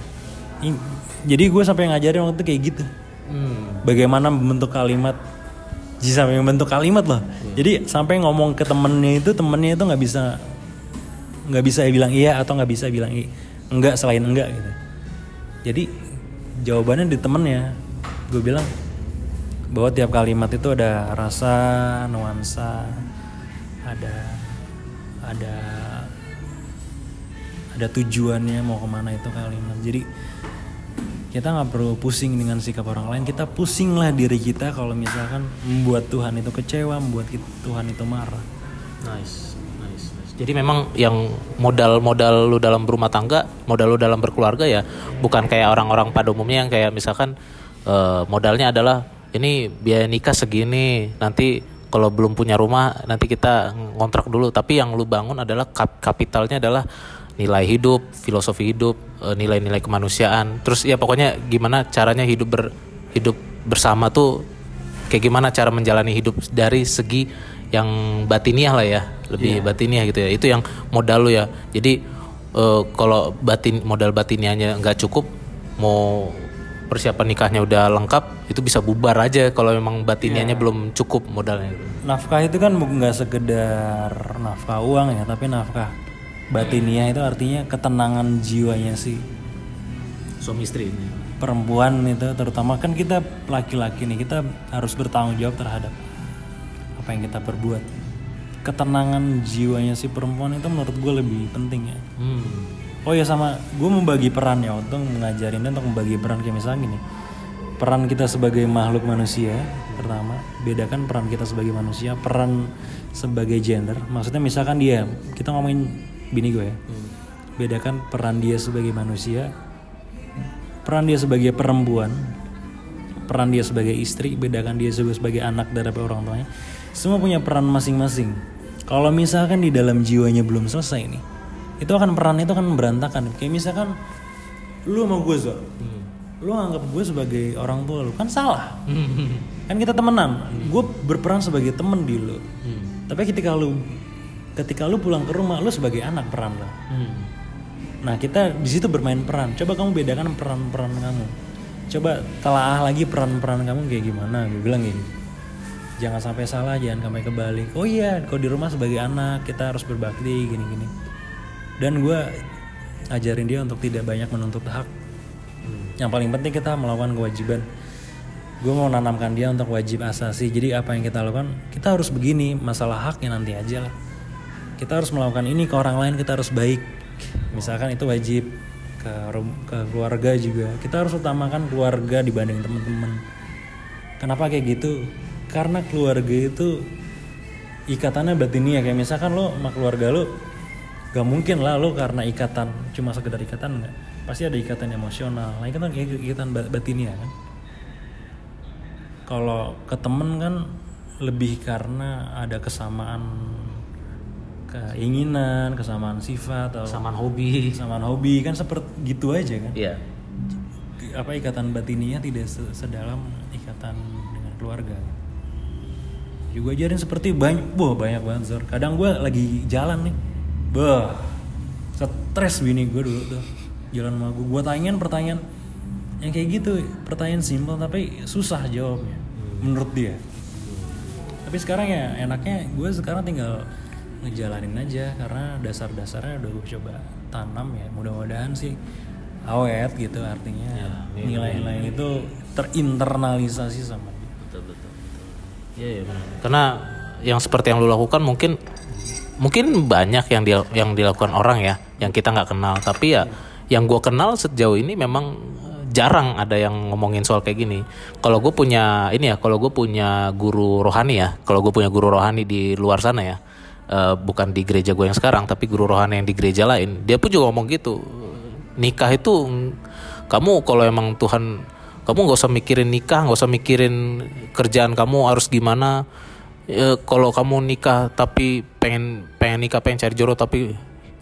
Jadi gue sampai ngajarin waktu itu kayak gitu. Bagaimana membentuk kalimat. Jadi sampai membentuk kalimat loh. Jadi sampai ngomong ke temennya itu temennya itu nggak bisa nggak bisa bilang iya atau nggak bisa bilang i- enggak selain enggak gitu. Jadi jawabannya di temennya. Gue bilang bahwa tiap kalimat itu ada rasa nuansa ada ada ada tujuannya mau ke mana itu kalimat jadi kita nggak perlu pusing dengan sikap orang lain kita pusinglah diri kita kalau misalkan membuat Tuhan itu kecewa membuat Tuhan itu marah Nice, nice, nice. Jadi memang yang modal-modal lu dalam berumah tangga, modal lu dalam berkeluarga ya, bukan kayak orang-orang pada umumnya yang kayak misalkan eh, modalnya adalah ini biaya nikah segini, nanti kalau belum punya rumah nanti kita ngontrak dulu. Tapi yang lu bangun adalah kap- kapitalnya adalah nilai hidup, filosofi hidup, eh, nilai-nilai kemanusiaan. Terus ya pokoknya gimana caranya hidup ber hidup bersama tuh kayak gimana cara menjalani hidup dari segi yang batiniah lah ya lebih batiniah gitu ya. Itu yang modal lu ya. Jadi eh, kalau batin modal batiniahnya nggak cukup mau persiapan nikahnya udah lengkap itu bisa bubar aja kalau memang batiniahnya belum cukup modalnya. Nafkah itu kan bukan nggak sekedar nafkah uang ya tapi nafkah batiniah itu artinya ketenangan jiwanya si suami istri ini. perempuan itu terutama kan kita laki-laki nih kita harus bertanggung jawab terhadap apa yang kita perbuat. Ketenangan jiwanya si perempuan itu menurut gue lebih penting ya. Hmm. oh ya sama gue membagi peran ya untuk mengajarin dan untuk membagi peran. Kayak misalnya gini peran kita sebagai makhluk manusia pertama bedakan peran kita sebagai manusia peran sebagai gender. Maksudnya misalkan dia kita ngomongin bini gue ya. Bedakan peran dia sebagai manusia peran dia sebagai perempuan peran dia sebagai istri bedakan dia sebagai, sebagai anak dari orang tuanya. Semua punya peran masing-masing. Kalau misalkan di dalam jiwanya belum selesai nih itu akan peran itu akan berantakan. Kayak misalkan lu sama gue Zor lu anggap gue sebagai orang tua lu kan salah. Kan kita temenan. Gue berperan sebagai temen di lu. Tapi ketika lu ketika lu pulang ke rumah lu sebagai anak peran lo Nah kita di situ bermain peran. Coba kamu bedakan peran-peran kamu. Coba telaah lagi peran-peran kamu kayak gimana. Gue bilang gini. Jangan sampai salah, jangan sampai kebalik. Oh iya, kalau di rumah sebagai anak kita harus berbakti gini-gini. Dan gue ajarin dia untuk tidak banyak menuntut hak. Yang paling penting kita melakukan kewajiban. Gue mau nanamkan dia untuk wajib asasi. Jadi apa yang kita lakukan, kita harus begini. Masalah haknya nanti aja lah kita harus melakukan ini ke orang lain kita harus baik. Misalkan itu wajib ke ke keluarga juga. Kita harus utamakan keluarga dibanding teman-teman. Kenapa kayak gitu? Karena keluarga itu ikatannya batinnya kayak misalkan lo sama keluarga lo gak mungkin lah lo karena ikatan. Cuma sekedar ikatan nggak? Pasti ada ikatan emosional. Nah ikatan ikatan ba- batinnya kan. Kalau ke temen kan lebih karena ada kesamaan keinginan, kesamaan sifat atau Samaan hobi. kesamaan hobi kan seperti gitu aja kan. Iya. Apa ikatan batininya tidak se- sedalam ikatan dengan keluarga. Juga ajarin seperti banyak, wah banyak banget Zor. Kadang gue lagi jalan nih, bah, stres bini gue dulu tuh jalan sama gue. Gue tanyain pertanyaan yang kayak gitu, pertanyaan simpel tapi susah jawabnya menurut dia. Tapi sekarang ya enaknya gue sekarang tinggal ngejalanin aja karena dasar-dasarnya udah gue coba tanam ya. Mudah-mudahan sih awet gitu artinya nilai-nilai itu terinternalisasi sama dia. Betul betul. Iya iya benar. Karena yang seperti yang lu lakukan mungkin mungkin banyak yang dia yang dilakukan orang ya yang kita nggak kenal tapi ya yang gue kenal sejauh ini memang jarang ada yang ngomongin soal kayak gini kalau gue punya ini ya kalau gue punya guru rohani ya kalau gue punya guru rohani di luar sana ya eh, bukan di gereja gue yang sekarang tapi guru rohani yang di gereja lain dia pun juga ngomong gitu. Nikah itu mm, kamu kalau emang Tuhan kamu nggak usah mikirin nikah nggak usah mikirin kerjaan kamu harus gimana. Ya, kalau kamu nikah tapi pengen pengen nikah pengen cari jodoh tapi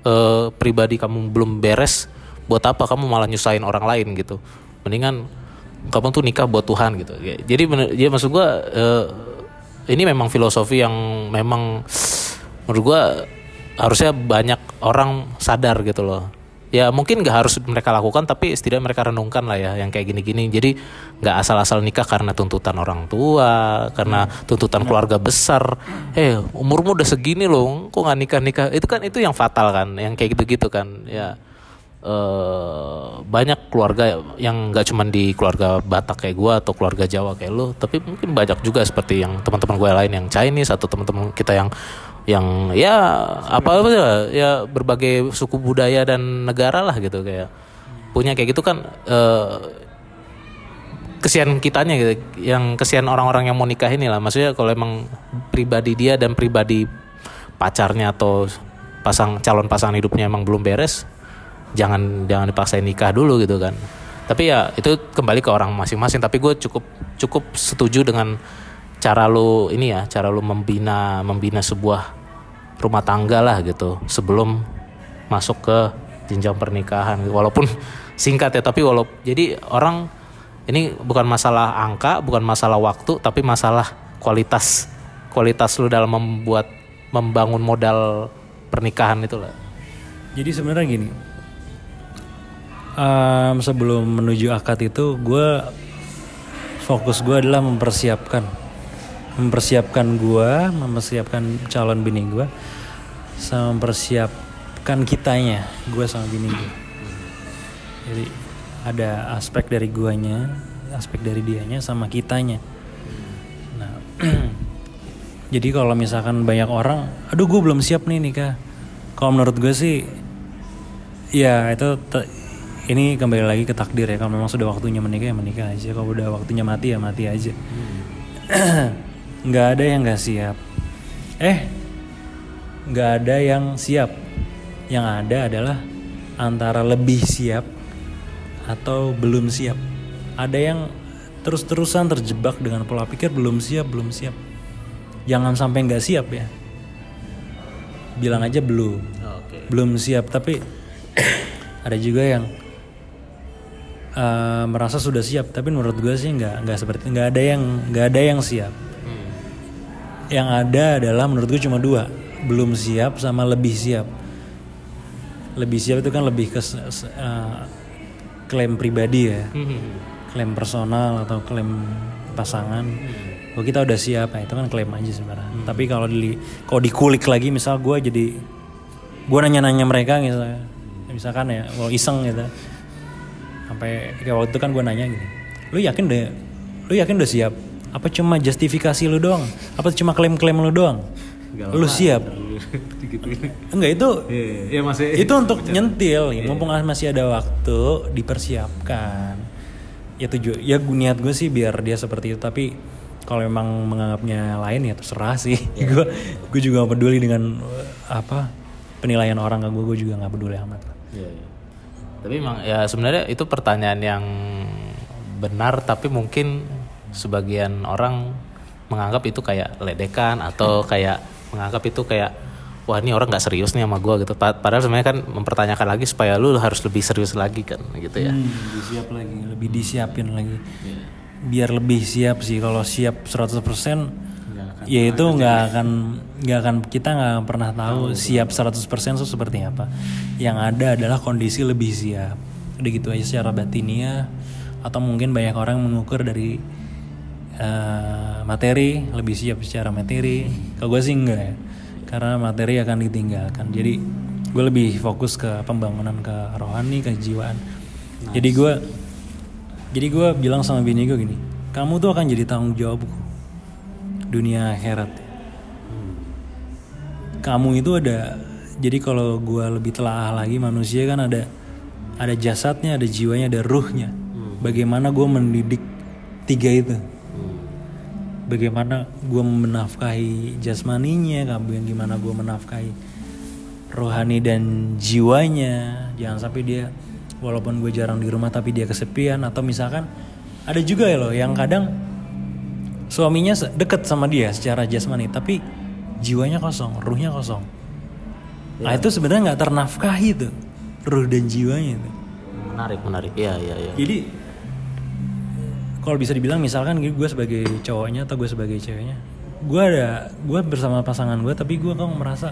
eh, pribadi kamu belum beres buat apa kamu malah nyusahin orang lain gitu? Mendingan kamu tuh nikah buat Tuhan gitu. Jadi bener, ya maksud gua eh, ini memang filosofi yang memang menurut gua harusnya banyak orang sadar gitu loh. Ya mungkin nggak harus mereka lakukan tapi setidaknya mereka renungkan lah ya yang kayak gini-gini. Jadi nggak asal-asal nikah karena tuntutan orang tua karena tuntutan keluarga besar. Eh umurmu udah segini loh kok nggak nikah nikah itu kan itu yang fatal kan yang kayak gitu-gitu kan ya. Eh banyak keluarga yang nggak cuman di keluarga Batak kayak gua atau keluarga Jawa kayak lo tapi mungkin banyak juga seperti yang teman-teman gue lain yang Chinese atau teman-teman kita yang yang ya apa apa ya, ya berbagai suku budaya dan negara lah gitu kayak punya kayak gitu kan eh, kesian kitanya gitu yang kesian orang-orang yang mau nikah ini lah maksudnya kalau emang pribadi dia dan pribadi pacarnya atau pasang calon pasangan hidupnya emang belum beres jangan jangan dipaksain nikah dulu gitu kan. Tapi ya itu kembali ke orang masing-masing. Tapi gue cukup cukup setuju dengan cara lu ini ya cara lu membina membina sebuah rumah tangga lah gitu sebelum masuk ke jenjang pernikahan walaupun singkat ya tapi walaupun jadi orang ini bukan masalah angka bukan masalah waktu tapi masalah kualitas kualitas lu dalam membuat membangun modal pernikahan itu lah. Jadi sebenarnya gini, em, sebelum menuju akad itu gue fokus gue adalah mempersiapkan, mempersiapkan gue, mempersiapkan calon bini gue, sama mempersiapkan kitanya, gue sama bini gue. Jadi ada aspek dari guanya, aspek dari dianya, sama kitanya. Nah, jadi kalau misalkan banyak orang, aduh gue belum siap nih nikah. Kalau menurut gue sih, ya itu ini kembali lagi ke takdir ya. Kalau memang sudah waktunya menikah ya menikah aja. Kalau udah waktunya mati ya mati aja. nggak ada yang nggak siap. Eh, nggak ada yang siap. Yang ada adalah antara lebih siap atau belum siap. Ada yang terus-terusan terjebak dengan pola pikir belum siap, belum siap. Jangan sampai nggak siap ya. Bilang aja belum. Belum siap, tapi ada juga yang eh, merasa sudah siap, tapi menurut gue sih nggak nggak seperti nggak ada yang nggak ada yang siap. Yang ada adalah menurut gue cuma dua, belum siap sama lebih siap. lebih siap itu kan lebih ke eh, klaim pribadi ya. Hmm. klaim personal atau klaim pasangan. Kalau kita udah siap ya. Itu kan klaim aja sebenarnya. Tapi kalau di kalau dikulik lagi misal gue jadi gue nanya-nanya mereka misalnya misalkan ya kalau iseng gitu. Sampai kayak waktu itu kan gue nanya gini lu yakin deh lu yakin udah siap apa cuma justifikasi lu doang? Apa cuma klaim-klaim lu doang? Lu siap? Enggak itu Iya masih. itu untuk nyentil. Ya. mumpung masih ada waktu dipersiapkan. Ya tujuh ya niat gue sih biar dia seperti itu tapi kalau memang menganggapnya lain ya terserah sih. Gue gue juga gak peduli dengan apa penilaian orang ke gue gue juga nggak peduli amat Iya, iya. Tapi emang ya sebenarnya itu pertanyaan yang benar tapi mungkin sebagian orang menganggap itu kayak ledekan atau kayak menganggap itu kayak wah ini orang nggak serius nih sama gue gitu. Pa- Padahal sebenarnya kan mempertanyakan lagi supaya lu harus lebih serius lagi kan gitu ya. Hmm, lebih siap lagi lebih disiapin lagi. Biar lebih siap sih kalau siap 100% ya itu nggak akan nggak akan kita nggak pernah tahu siap 100% itu seperti apa. Yang ada adalah kondisi lebih siap. Udah gitu aja secara batinia atau mungkin banyak orang mengukur dari eh, materi lebih siap secara materi. Kalau gue sih enggak ya karena materi akan ditinggalkan. Jadi gue lebih fokus ke pembangunan ke rohani kejiwaan. Jadi gue jadi gue bilang sama bini gue gini kamu tuh akan jadi tanggung jawabku dunia akhirat. Kamu itu ada jadi kalau gue lebih telaah lagi manusia kan ada ada jasadnya ada jiwanya ada ruhnya. Bagaimana gue mendidik tiga itu bagaimana gue menafkahi jasmaninya kemudian gimana gue menafkahi rohani dan jiwanya jangan sampai dia walaupun gue jarang di rumah tapi dia kesepian atau misalkan ada juga ya loh yang kadang suaminya deket sama dia secara jasmani tapi jiwanya kosong ruhnya kosong nah itu sebenarnya nggak ternafkahi tuh ruh dan jiwanya itu Menarik menarik. Iya iya iya. jadi kalau bisa dibilang misalkan gue sebagai cowoknya atau gue sebagai ceweknya gue ada gue bersama pasangan gue tapi gue kok merasa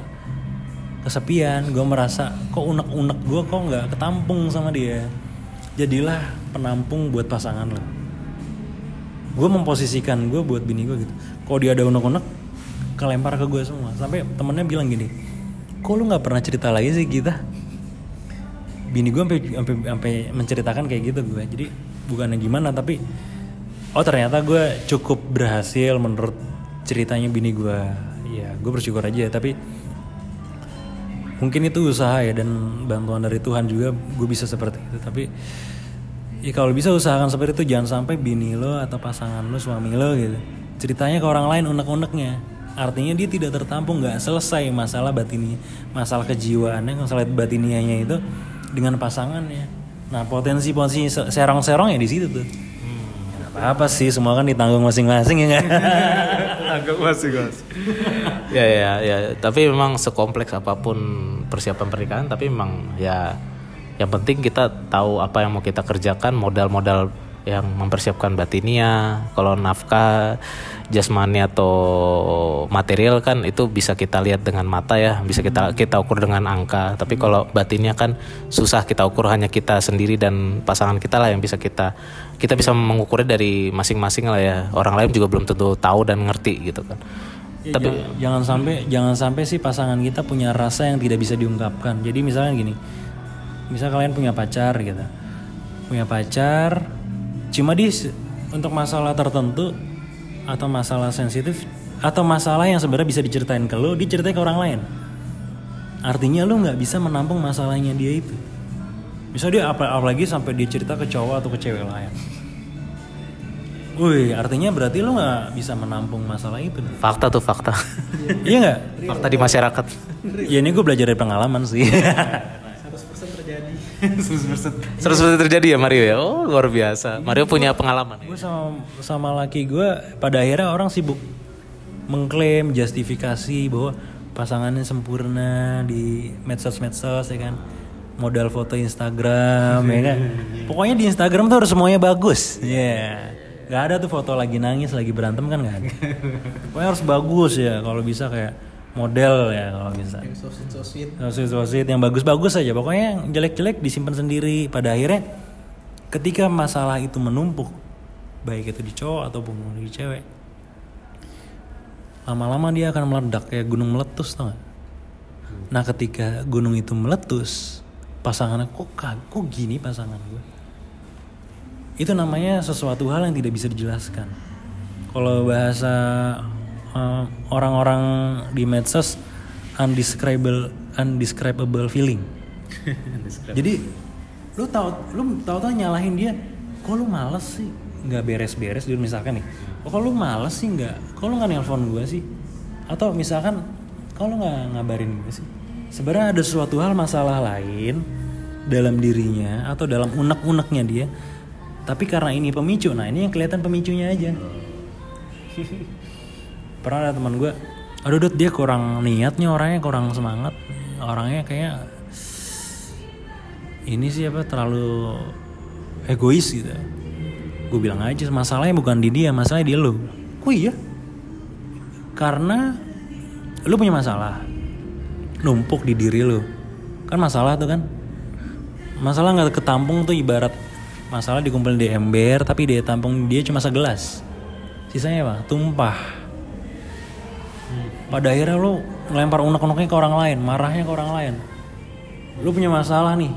kesepian gue merasa kok unek-unek gue kok nggak ketampung sama dia. Jadilah penampung buat pasangan lo. Gue memposisikan gue buat bini gue gitu. Kalau dia ada unek-unek kelempar ke gue semua. Sampai temennya bilang gini kok lu nggak pernah cerita lagi sih kita bini gue sampai menceritakan kayak gitu gue jadi bukannya gimana tapi oh ternyata gue cukup berhasil menurut ceritanya bini gue. Ya gue bersyukur aja tapi mungkin itu usaha ya dan bantuan dari Tuhan juga gue bisa seperti itu. Tapi ya kalau bisa usahakan seperti itu jangan sampai bini lo atau pasangan lo suami lo gitu ceritanya ke orang lain unek-uneknya. Artinya dia tidak tertampung nggak selesai masalah batinnya masalah kejiwaannya masalah batinianya itu dengan pasangannya. Nah potensi-potensi se- serong-serong ya di situ tuh apa-apa sih semua kan ditanggung masing-masing ya nggak Agak masih guys. ya ya ya. Tapi memang sekompleks apa pun persiapan pernikahan tapi memang ya yang penting kita tahu apa yang mau kita kerjakan modal-modal yang mempersiapkan batinia kalau nafkah jasmani atau material kan itu bisa kita lihat dengan mata ya. Bisa kita kita ukur dengan angka. Tapi kalau batinnya kan susah kita ukur hanya kita sendiri dan pasangan kita lah yang bisa kita kita bisa mengukurnya dari masing-masing lah ya orang lain juga belum tentu tahu dan ngerti gitu kan Ya, jangan, jangan sampai jangan sampai sih pasangan kita punya rasa yang tidak bisa diungkapkan. Jadi misalnya gini, misal kalian punya pacar gitu, punya pacar, cuma di untuk masalah tertentu atau masalah sensitif atau masalah yang sebenarnya bisa diceritain ke lo, diceritain ke orang lain. Artinya lo nggak bisa menampung masalahnya dia itu. Misal dia apa apalagi sampai dia cerita ke cowok atau ke cewek lain. Wih, artinya berarti lo nggak bisa menampung masalah itu. dong. fakta tuh fakta Iya nggak? fakta di masyarakat Ya ini gue belajar dari pengalaman sih. 100% terjadi ya Mario ya oh luar biasa Mario punya pengalaman ya? gue sama sama laki gue pada akhirnya orang sibuk mengklaim justifikasi bahwa pasangannya sempurna di medsos-medsos ya kan modal foto Instagram ya kan? Pokoknya di Instagram tuh harus semuanya bagus. Ya nggak ada tuh foto lagi nangis lagi berantem kan nggak ada. Pokoknya harus bagus ya kalau bisa kayak model ya kalau bisa. Yang so sweet so sweet sosit sosit yang bagus-bagus aja. Pokoknya yang jelek-jelek disimpan sendiri. Pada akhirnya ketika masalah itu menumpuk baik itu di cowok ataupun di cewek lama-lama dia akan meledak kayak gunung meletus tau gak? nah ketika gunung itu meletus pasangannya kok kag- kok gini pasangan gue? Itu namanya sesuatu hal yang tidak bisa dijelaskan. Kalau bahasa eh, orang-orang di medsos undescribable undescribable feeling. Jadi lu tahu lu tahu tahu nyalahin dia kok lu males sih? Nggak beres-beres dulu misalkan nih. Kok lu males sih nggak? Kok lu nggak nelpon gue sih? Atau misalkan kok lu nggak ngabarin gue sih sebenarnya ada suatu hal masalah lain dalam dirinya atau dalam unek-uneknya dia. Tapi karena ini pemicu nah ini yang kelihatan pemicunya aja. Pernah ada teman gue aduh dia kurang niatnya orangnya kurang semangat. Orangnya kayak ini sih apa terlalu egois gitu. Gue bilang aja masalahnya bukan di dia masalahnya di lu. Oh iya? Karena lu punya masalah numpuk di diri lu. Kan masalah tuh kan. Masalah nggak ketampung tuh ibarat masalah dikumpulin di ember tapi dia tampung dia cuma segelas. Sisanya apa? Tumpah. Pada akhirnya lu ngelempar unek-uneknya ke orang lain marahnya ke orang lain. Lu punya masalah nih.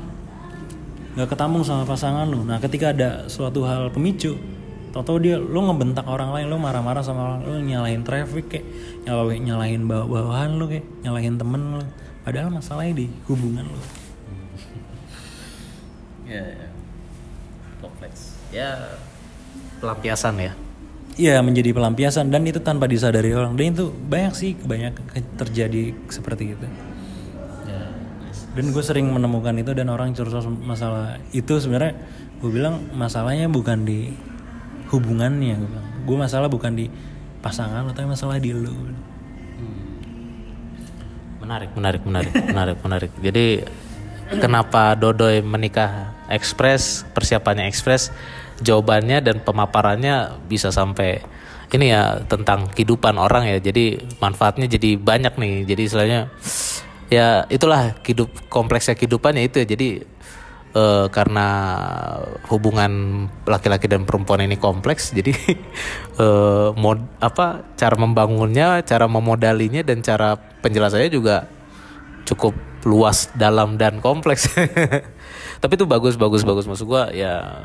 Nggak ketambung sama pasangan lu. Nah ketika ada suatu hal pemicu tau dia lu ngebentak orang lain lu marah-marah sama orang lu nyalahin traffic kayak nyalahin nyalahin bawa bawahan lu kayak nyalahin temen lu padahal masalahnya di hubungan lu Ya, ya. kompleks. Ya pelampiasan ya. Iya menjadi pelampiasan dan itu tanpa disadari orang dan itu banyak sih banyak terjadi seperti itu Ya. dan gue sering menemukan itu dan orang curhat masalah itu sebenarnya gue bilang masalahnya bukan di hubungannya gue bilang gue masalah bukan di pasangan lo tapi masalah di lu Menarik, menarik, menarik, menarik, menarik. Jadi kenapa Dodoy menikah ekspres, persiapannya ekspres, jawabannya dan pemaparannya bisa sampai ini ya tentang kehidupan orang ya. Jadi manfaatnya jadi banyak nih. Jadi istilahnya ya itulah hidup kompleksnya kehidupannya itu ya. Jadi eh, karena hubungan laki-laki dan perempuan ini kompleks jadi eh, mod apa cara membangunnya cara memodalinya dan cara penjelasannya juga cukup luas dalam dan kompleks. Tapi itu bagus bagus bagus. Maksud gua ya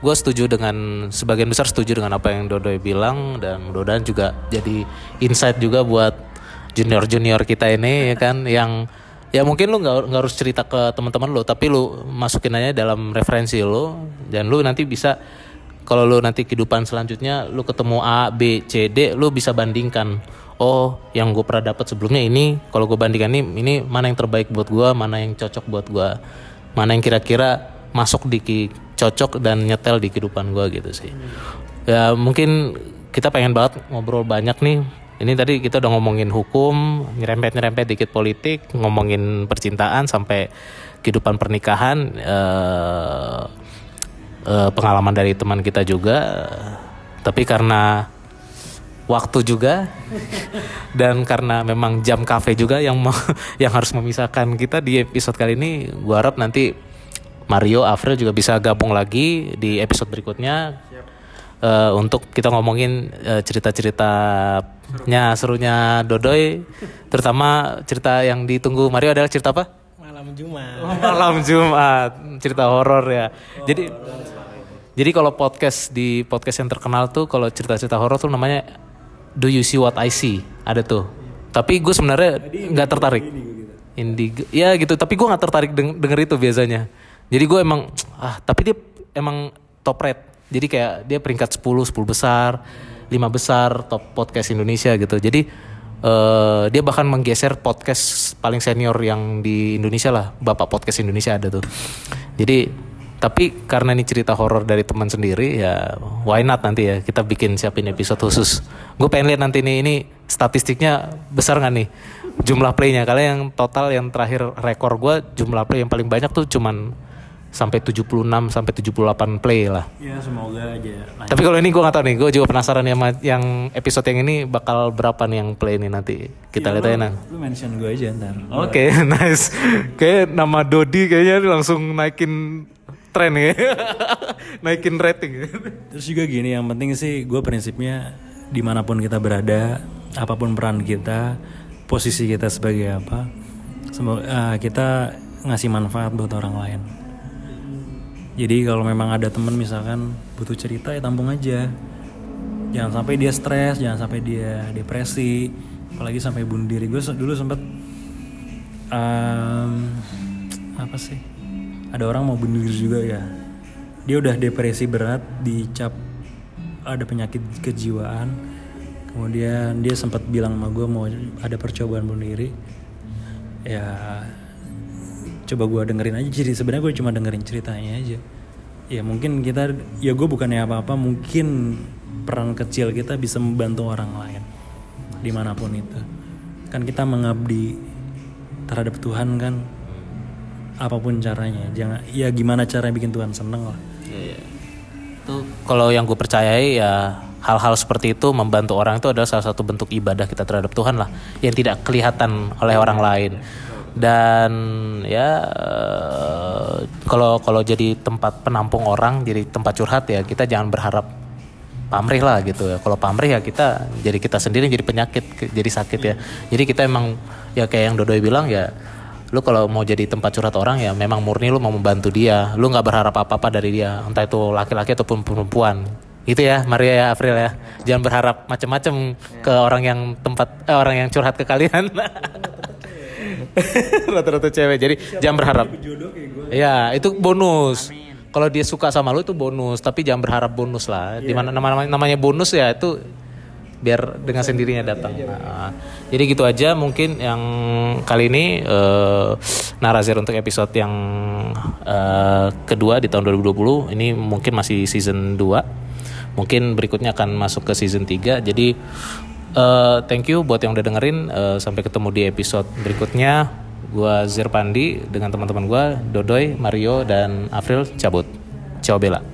gue setuju dengan sebagian besar setuju dengan apa yang Dodoy bilang dan mudah-mudahan juga jadi insight juga buat junior junior kita ini ya kan yang ya mungkin lu nggak nggak harus cerita ke teman-teman lu tapi lu masukin aja dalam referensi lu dan lu nanti bisa kalau lu nanti kehidupan selanjutnya lu ketemu A B C D lu bisa bandingkan oh yang gue pernah dapat sebelumnya ini kalau gue bandingkan ini ini mana yang terbaik buat gue mana yang cocok buat gue mana yang kira-kira masuk di cocok dan nyetel di kehidupan gue gitu sih. Ya mungkin kita pengen banget ngobrol banyak nih ini tadi kita udah ngomongin hukum nyerempet-nyerempet dikit politik ngomongin percintaan sampai kehidupan pernikahan eh, eh, pengalaman dari teman kita juga. Tapi karena waktu juga dan karena memang jam kafe juga yang yang harus memisahkan kita di episode kali ini gua harap nanti Mario April juga bisa gabung lagi di episode berikutnya. Eh, untuk kita ngomongin eh, cerita-ceritanya serunya Dodoy terutama cerita yang ditunggu Mario adalah cerita apa? malam Jumat malam Jumat cerita horor ya. Jadi jadi kalau podcast di podcast yang terkenal tuh kalau cerita-cerita horor tuh namanya Do You See What I See ada tuh. Tapi gue sebenarnya nggak tertarik. Indigo, ya gitu. Tapi gue nggak tertarik deng- denger itu biasanya. Jadi gue emang ah tapi dia emang top rate. Jadi kayak dia peringkat 10, 10 besar, 5 besar top podcast Indonesia gitu. Jadi eh dia bahkan menggeser podcast paling senior yang di Indonesia lah, Bapak Podcast Indonesia ada tuh. Jadi tapi karena ini cerita horor dari teman sendiri ya why not nanti ya kita bikin siapin episode khusus. Gue pengen lihat nanti nih ini statistiknya besar nggak nih jumlah playnya. Kalian yang total yang terakhir rekor gue jumlah play yang paling banyak tuh cuman sampai 76 sampai 78 play lah. Ya semoga aja. lanjut. Tapi kalau ini gue gak tahu nih, gue juga penasaran ya yang episode yang ini bakal berapa nih yang play ini nanti. Kita lihat aja nah. Lu mention gue aja ntar. Oke, nice. Kayak nama Dodi kayaknya langsung naikin tren ya. naikin rating. Terus juga gini, yang penting sih gue prinsipnya di mana pun kita berada, apa pun peran kita, posisi kita sebagai apa, semoga eh, kita ngasih manfaat buat orang lain. Jadi kalau memang ada temen misalkan butuh cerita ya tampung aja. Jangan sampai dia stres, jangan sampai dia depresi, apalagi sampai bunuh diri. Gue dulu sempet em, apa sih? Ada orang mau bunuh diri juga ya. Dia udah depresi berat, dicap ada penyakit kejiwaan. Kemudian dia sempat bilang sama gue mau ada percobaan bunuh diri. Ya coba gue dengerin aja. Jadi sebenarnya gue cuma dengerin ceritanya aja. Ya mungkin kita ya gue bukannya apa-apa mungkin peran kecil kita bisa membantu orang lain. Di mana pun itu. Kan kita mengabdi terhadap Tuhan kan. Apa pun caranya. Jangan ya gimana cara bikin Tuhan seneng lah. Itu kalau yang gue percayai ya hal-hal seperti itu membantu orang itu adalah salah satu bentuk ibadah kita terhadap Tuhan lah. Yang tidak kelihatan oleh orang lain dan ya eh, kalau kalau jadi tempat penampung orang jadi tempat curhat ya kita jangan berharap pamrih lah gitu ya. Kalau pamrih ya kita jadi kita sendiri jadi penyakit jadi sakit ya. Jadi kita emang ya kayak yang Dodoy bilang ya lu kalau mau jadi tempat curhat orang ya memang murni lu mau membantu dia. Lu nggak berharap apa apa dari dia entah itu laki-laki ataupun perempuan. Gitu ya Maria ya April ya. Jangan berharap macam-macam ke orang yang tempat eh, orang yang curhat ke kalian rata-rata cewek. Jadi jangan berharap. ya itu bonus. Kalau dia suka sama lu itu bonus. Tapi jangan berharap bonus lah. Di mana nama namanya bonus ya itu biar dengan sendirinya datang. Nah, jadi gitu aja mungkin yang kali ini eh, Narazir untuk episode yang eh, kedua di tahun 2020 ini mungkin masih season 2 mungkin berikutnya akan masuk ke season 3 jadi eh, thank you buat yang udah dengerin. Eh, sampai ketemu di episode berikutnya. Gua Zirpandi dengan teman-teman gua Dodoy Mario dan April cabut. Ciao Bella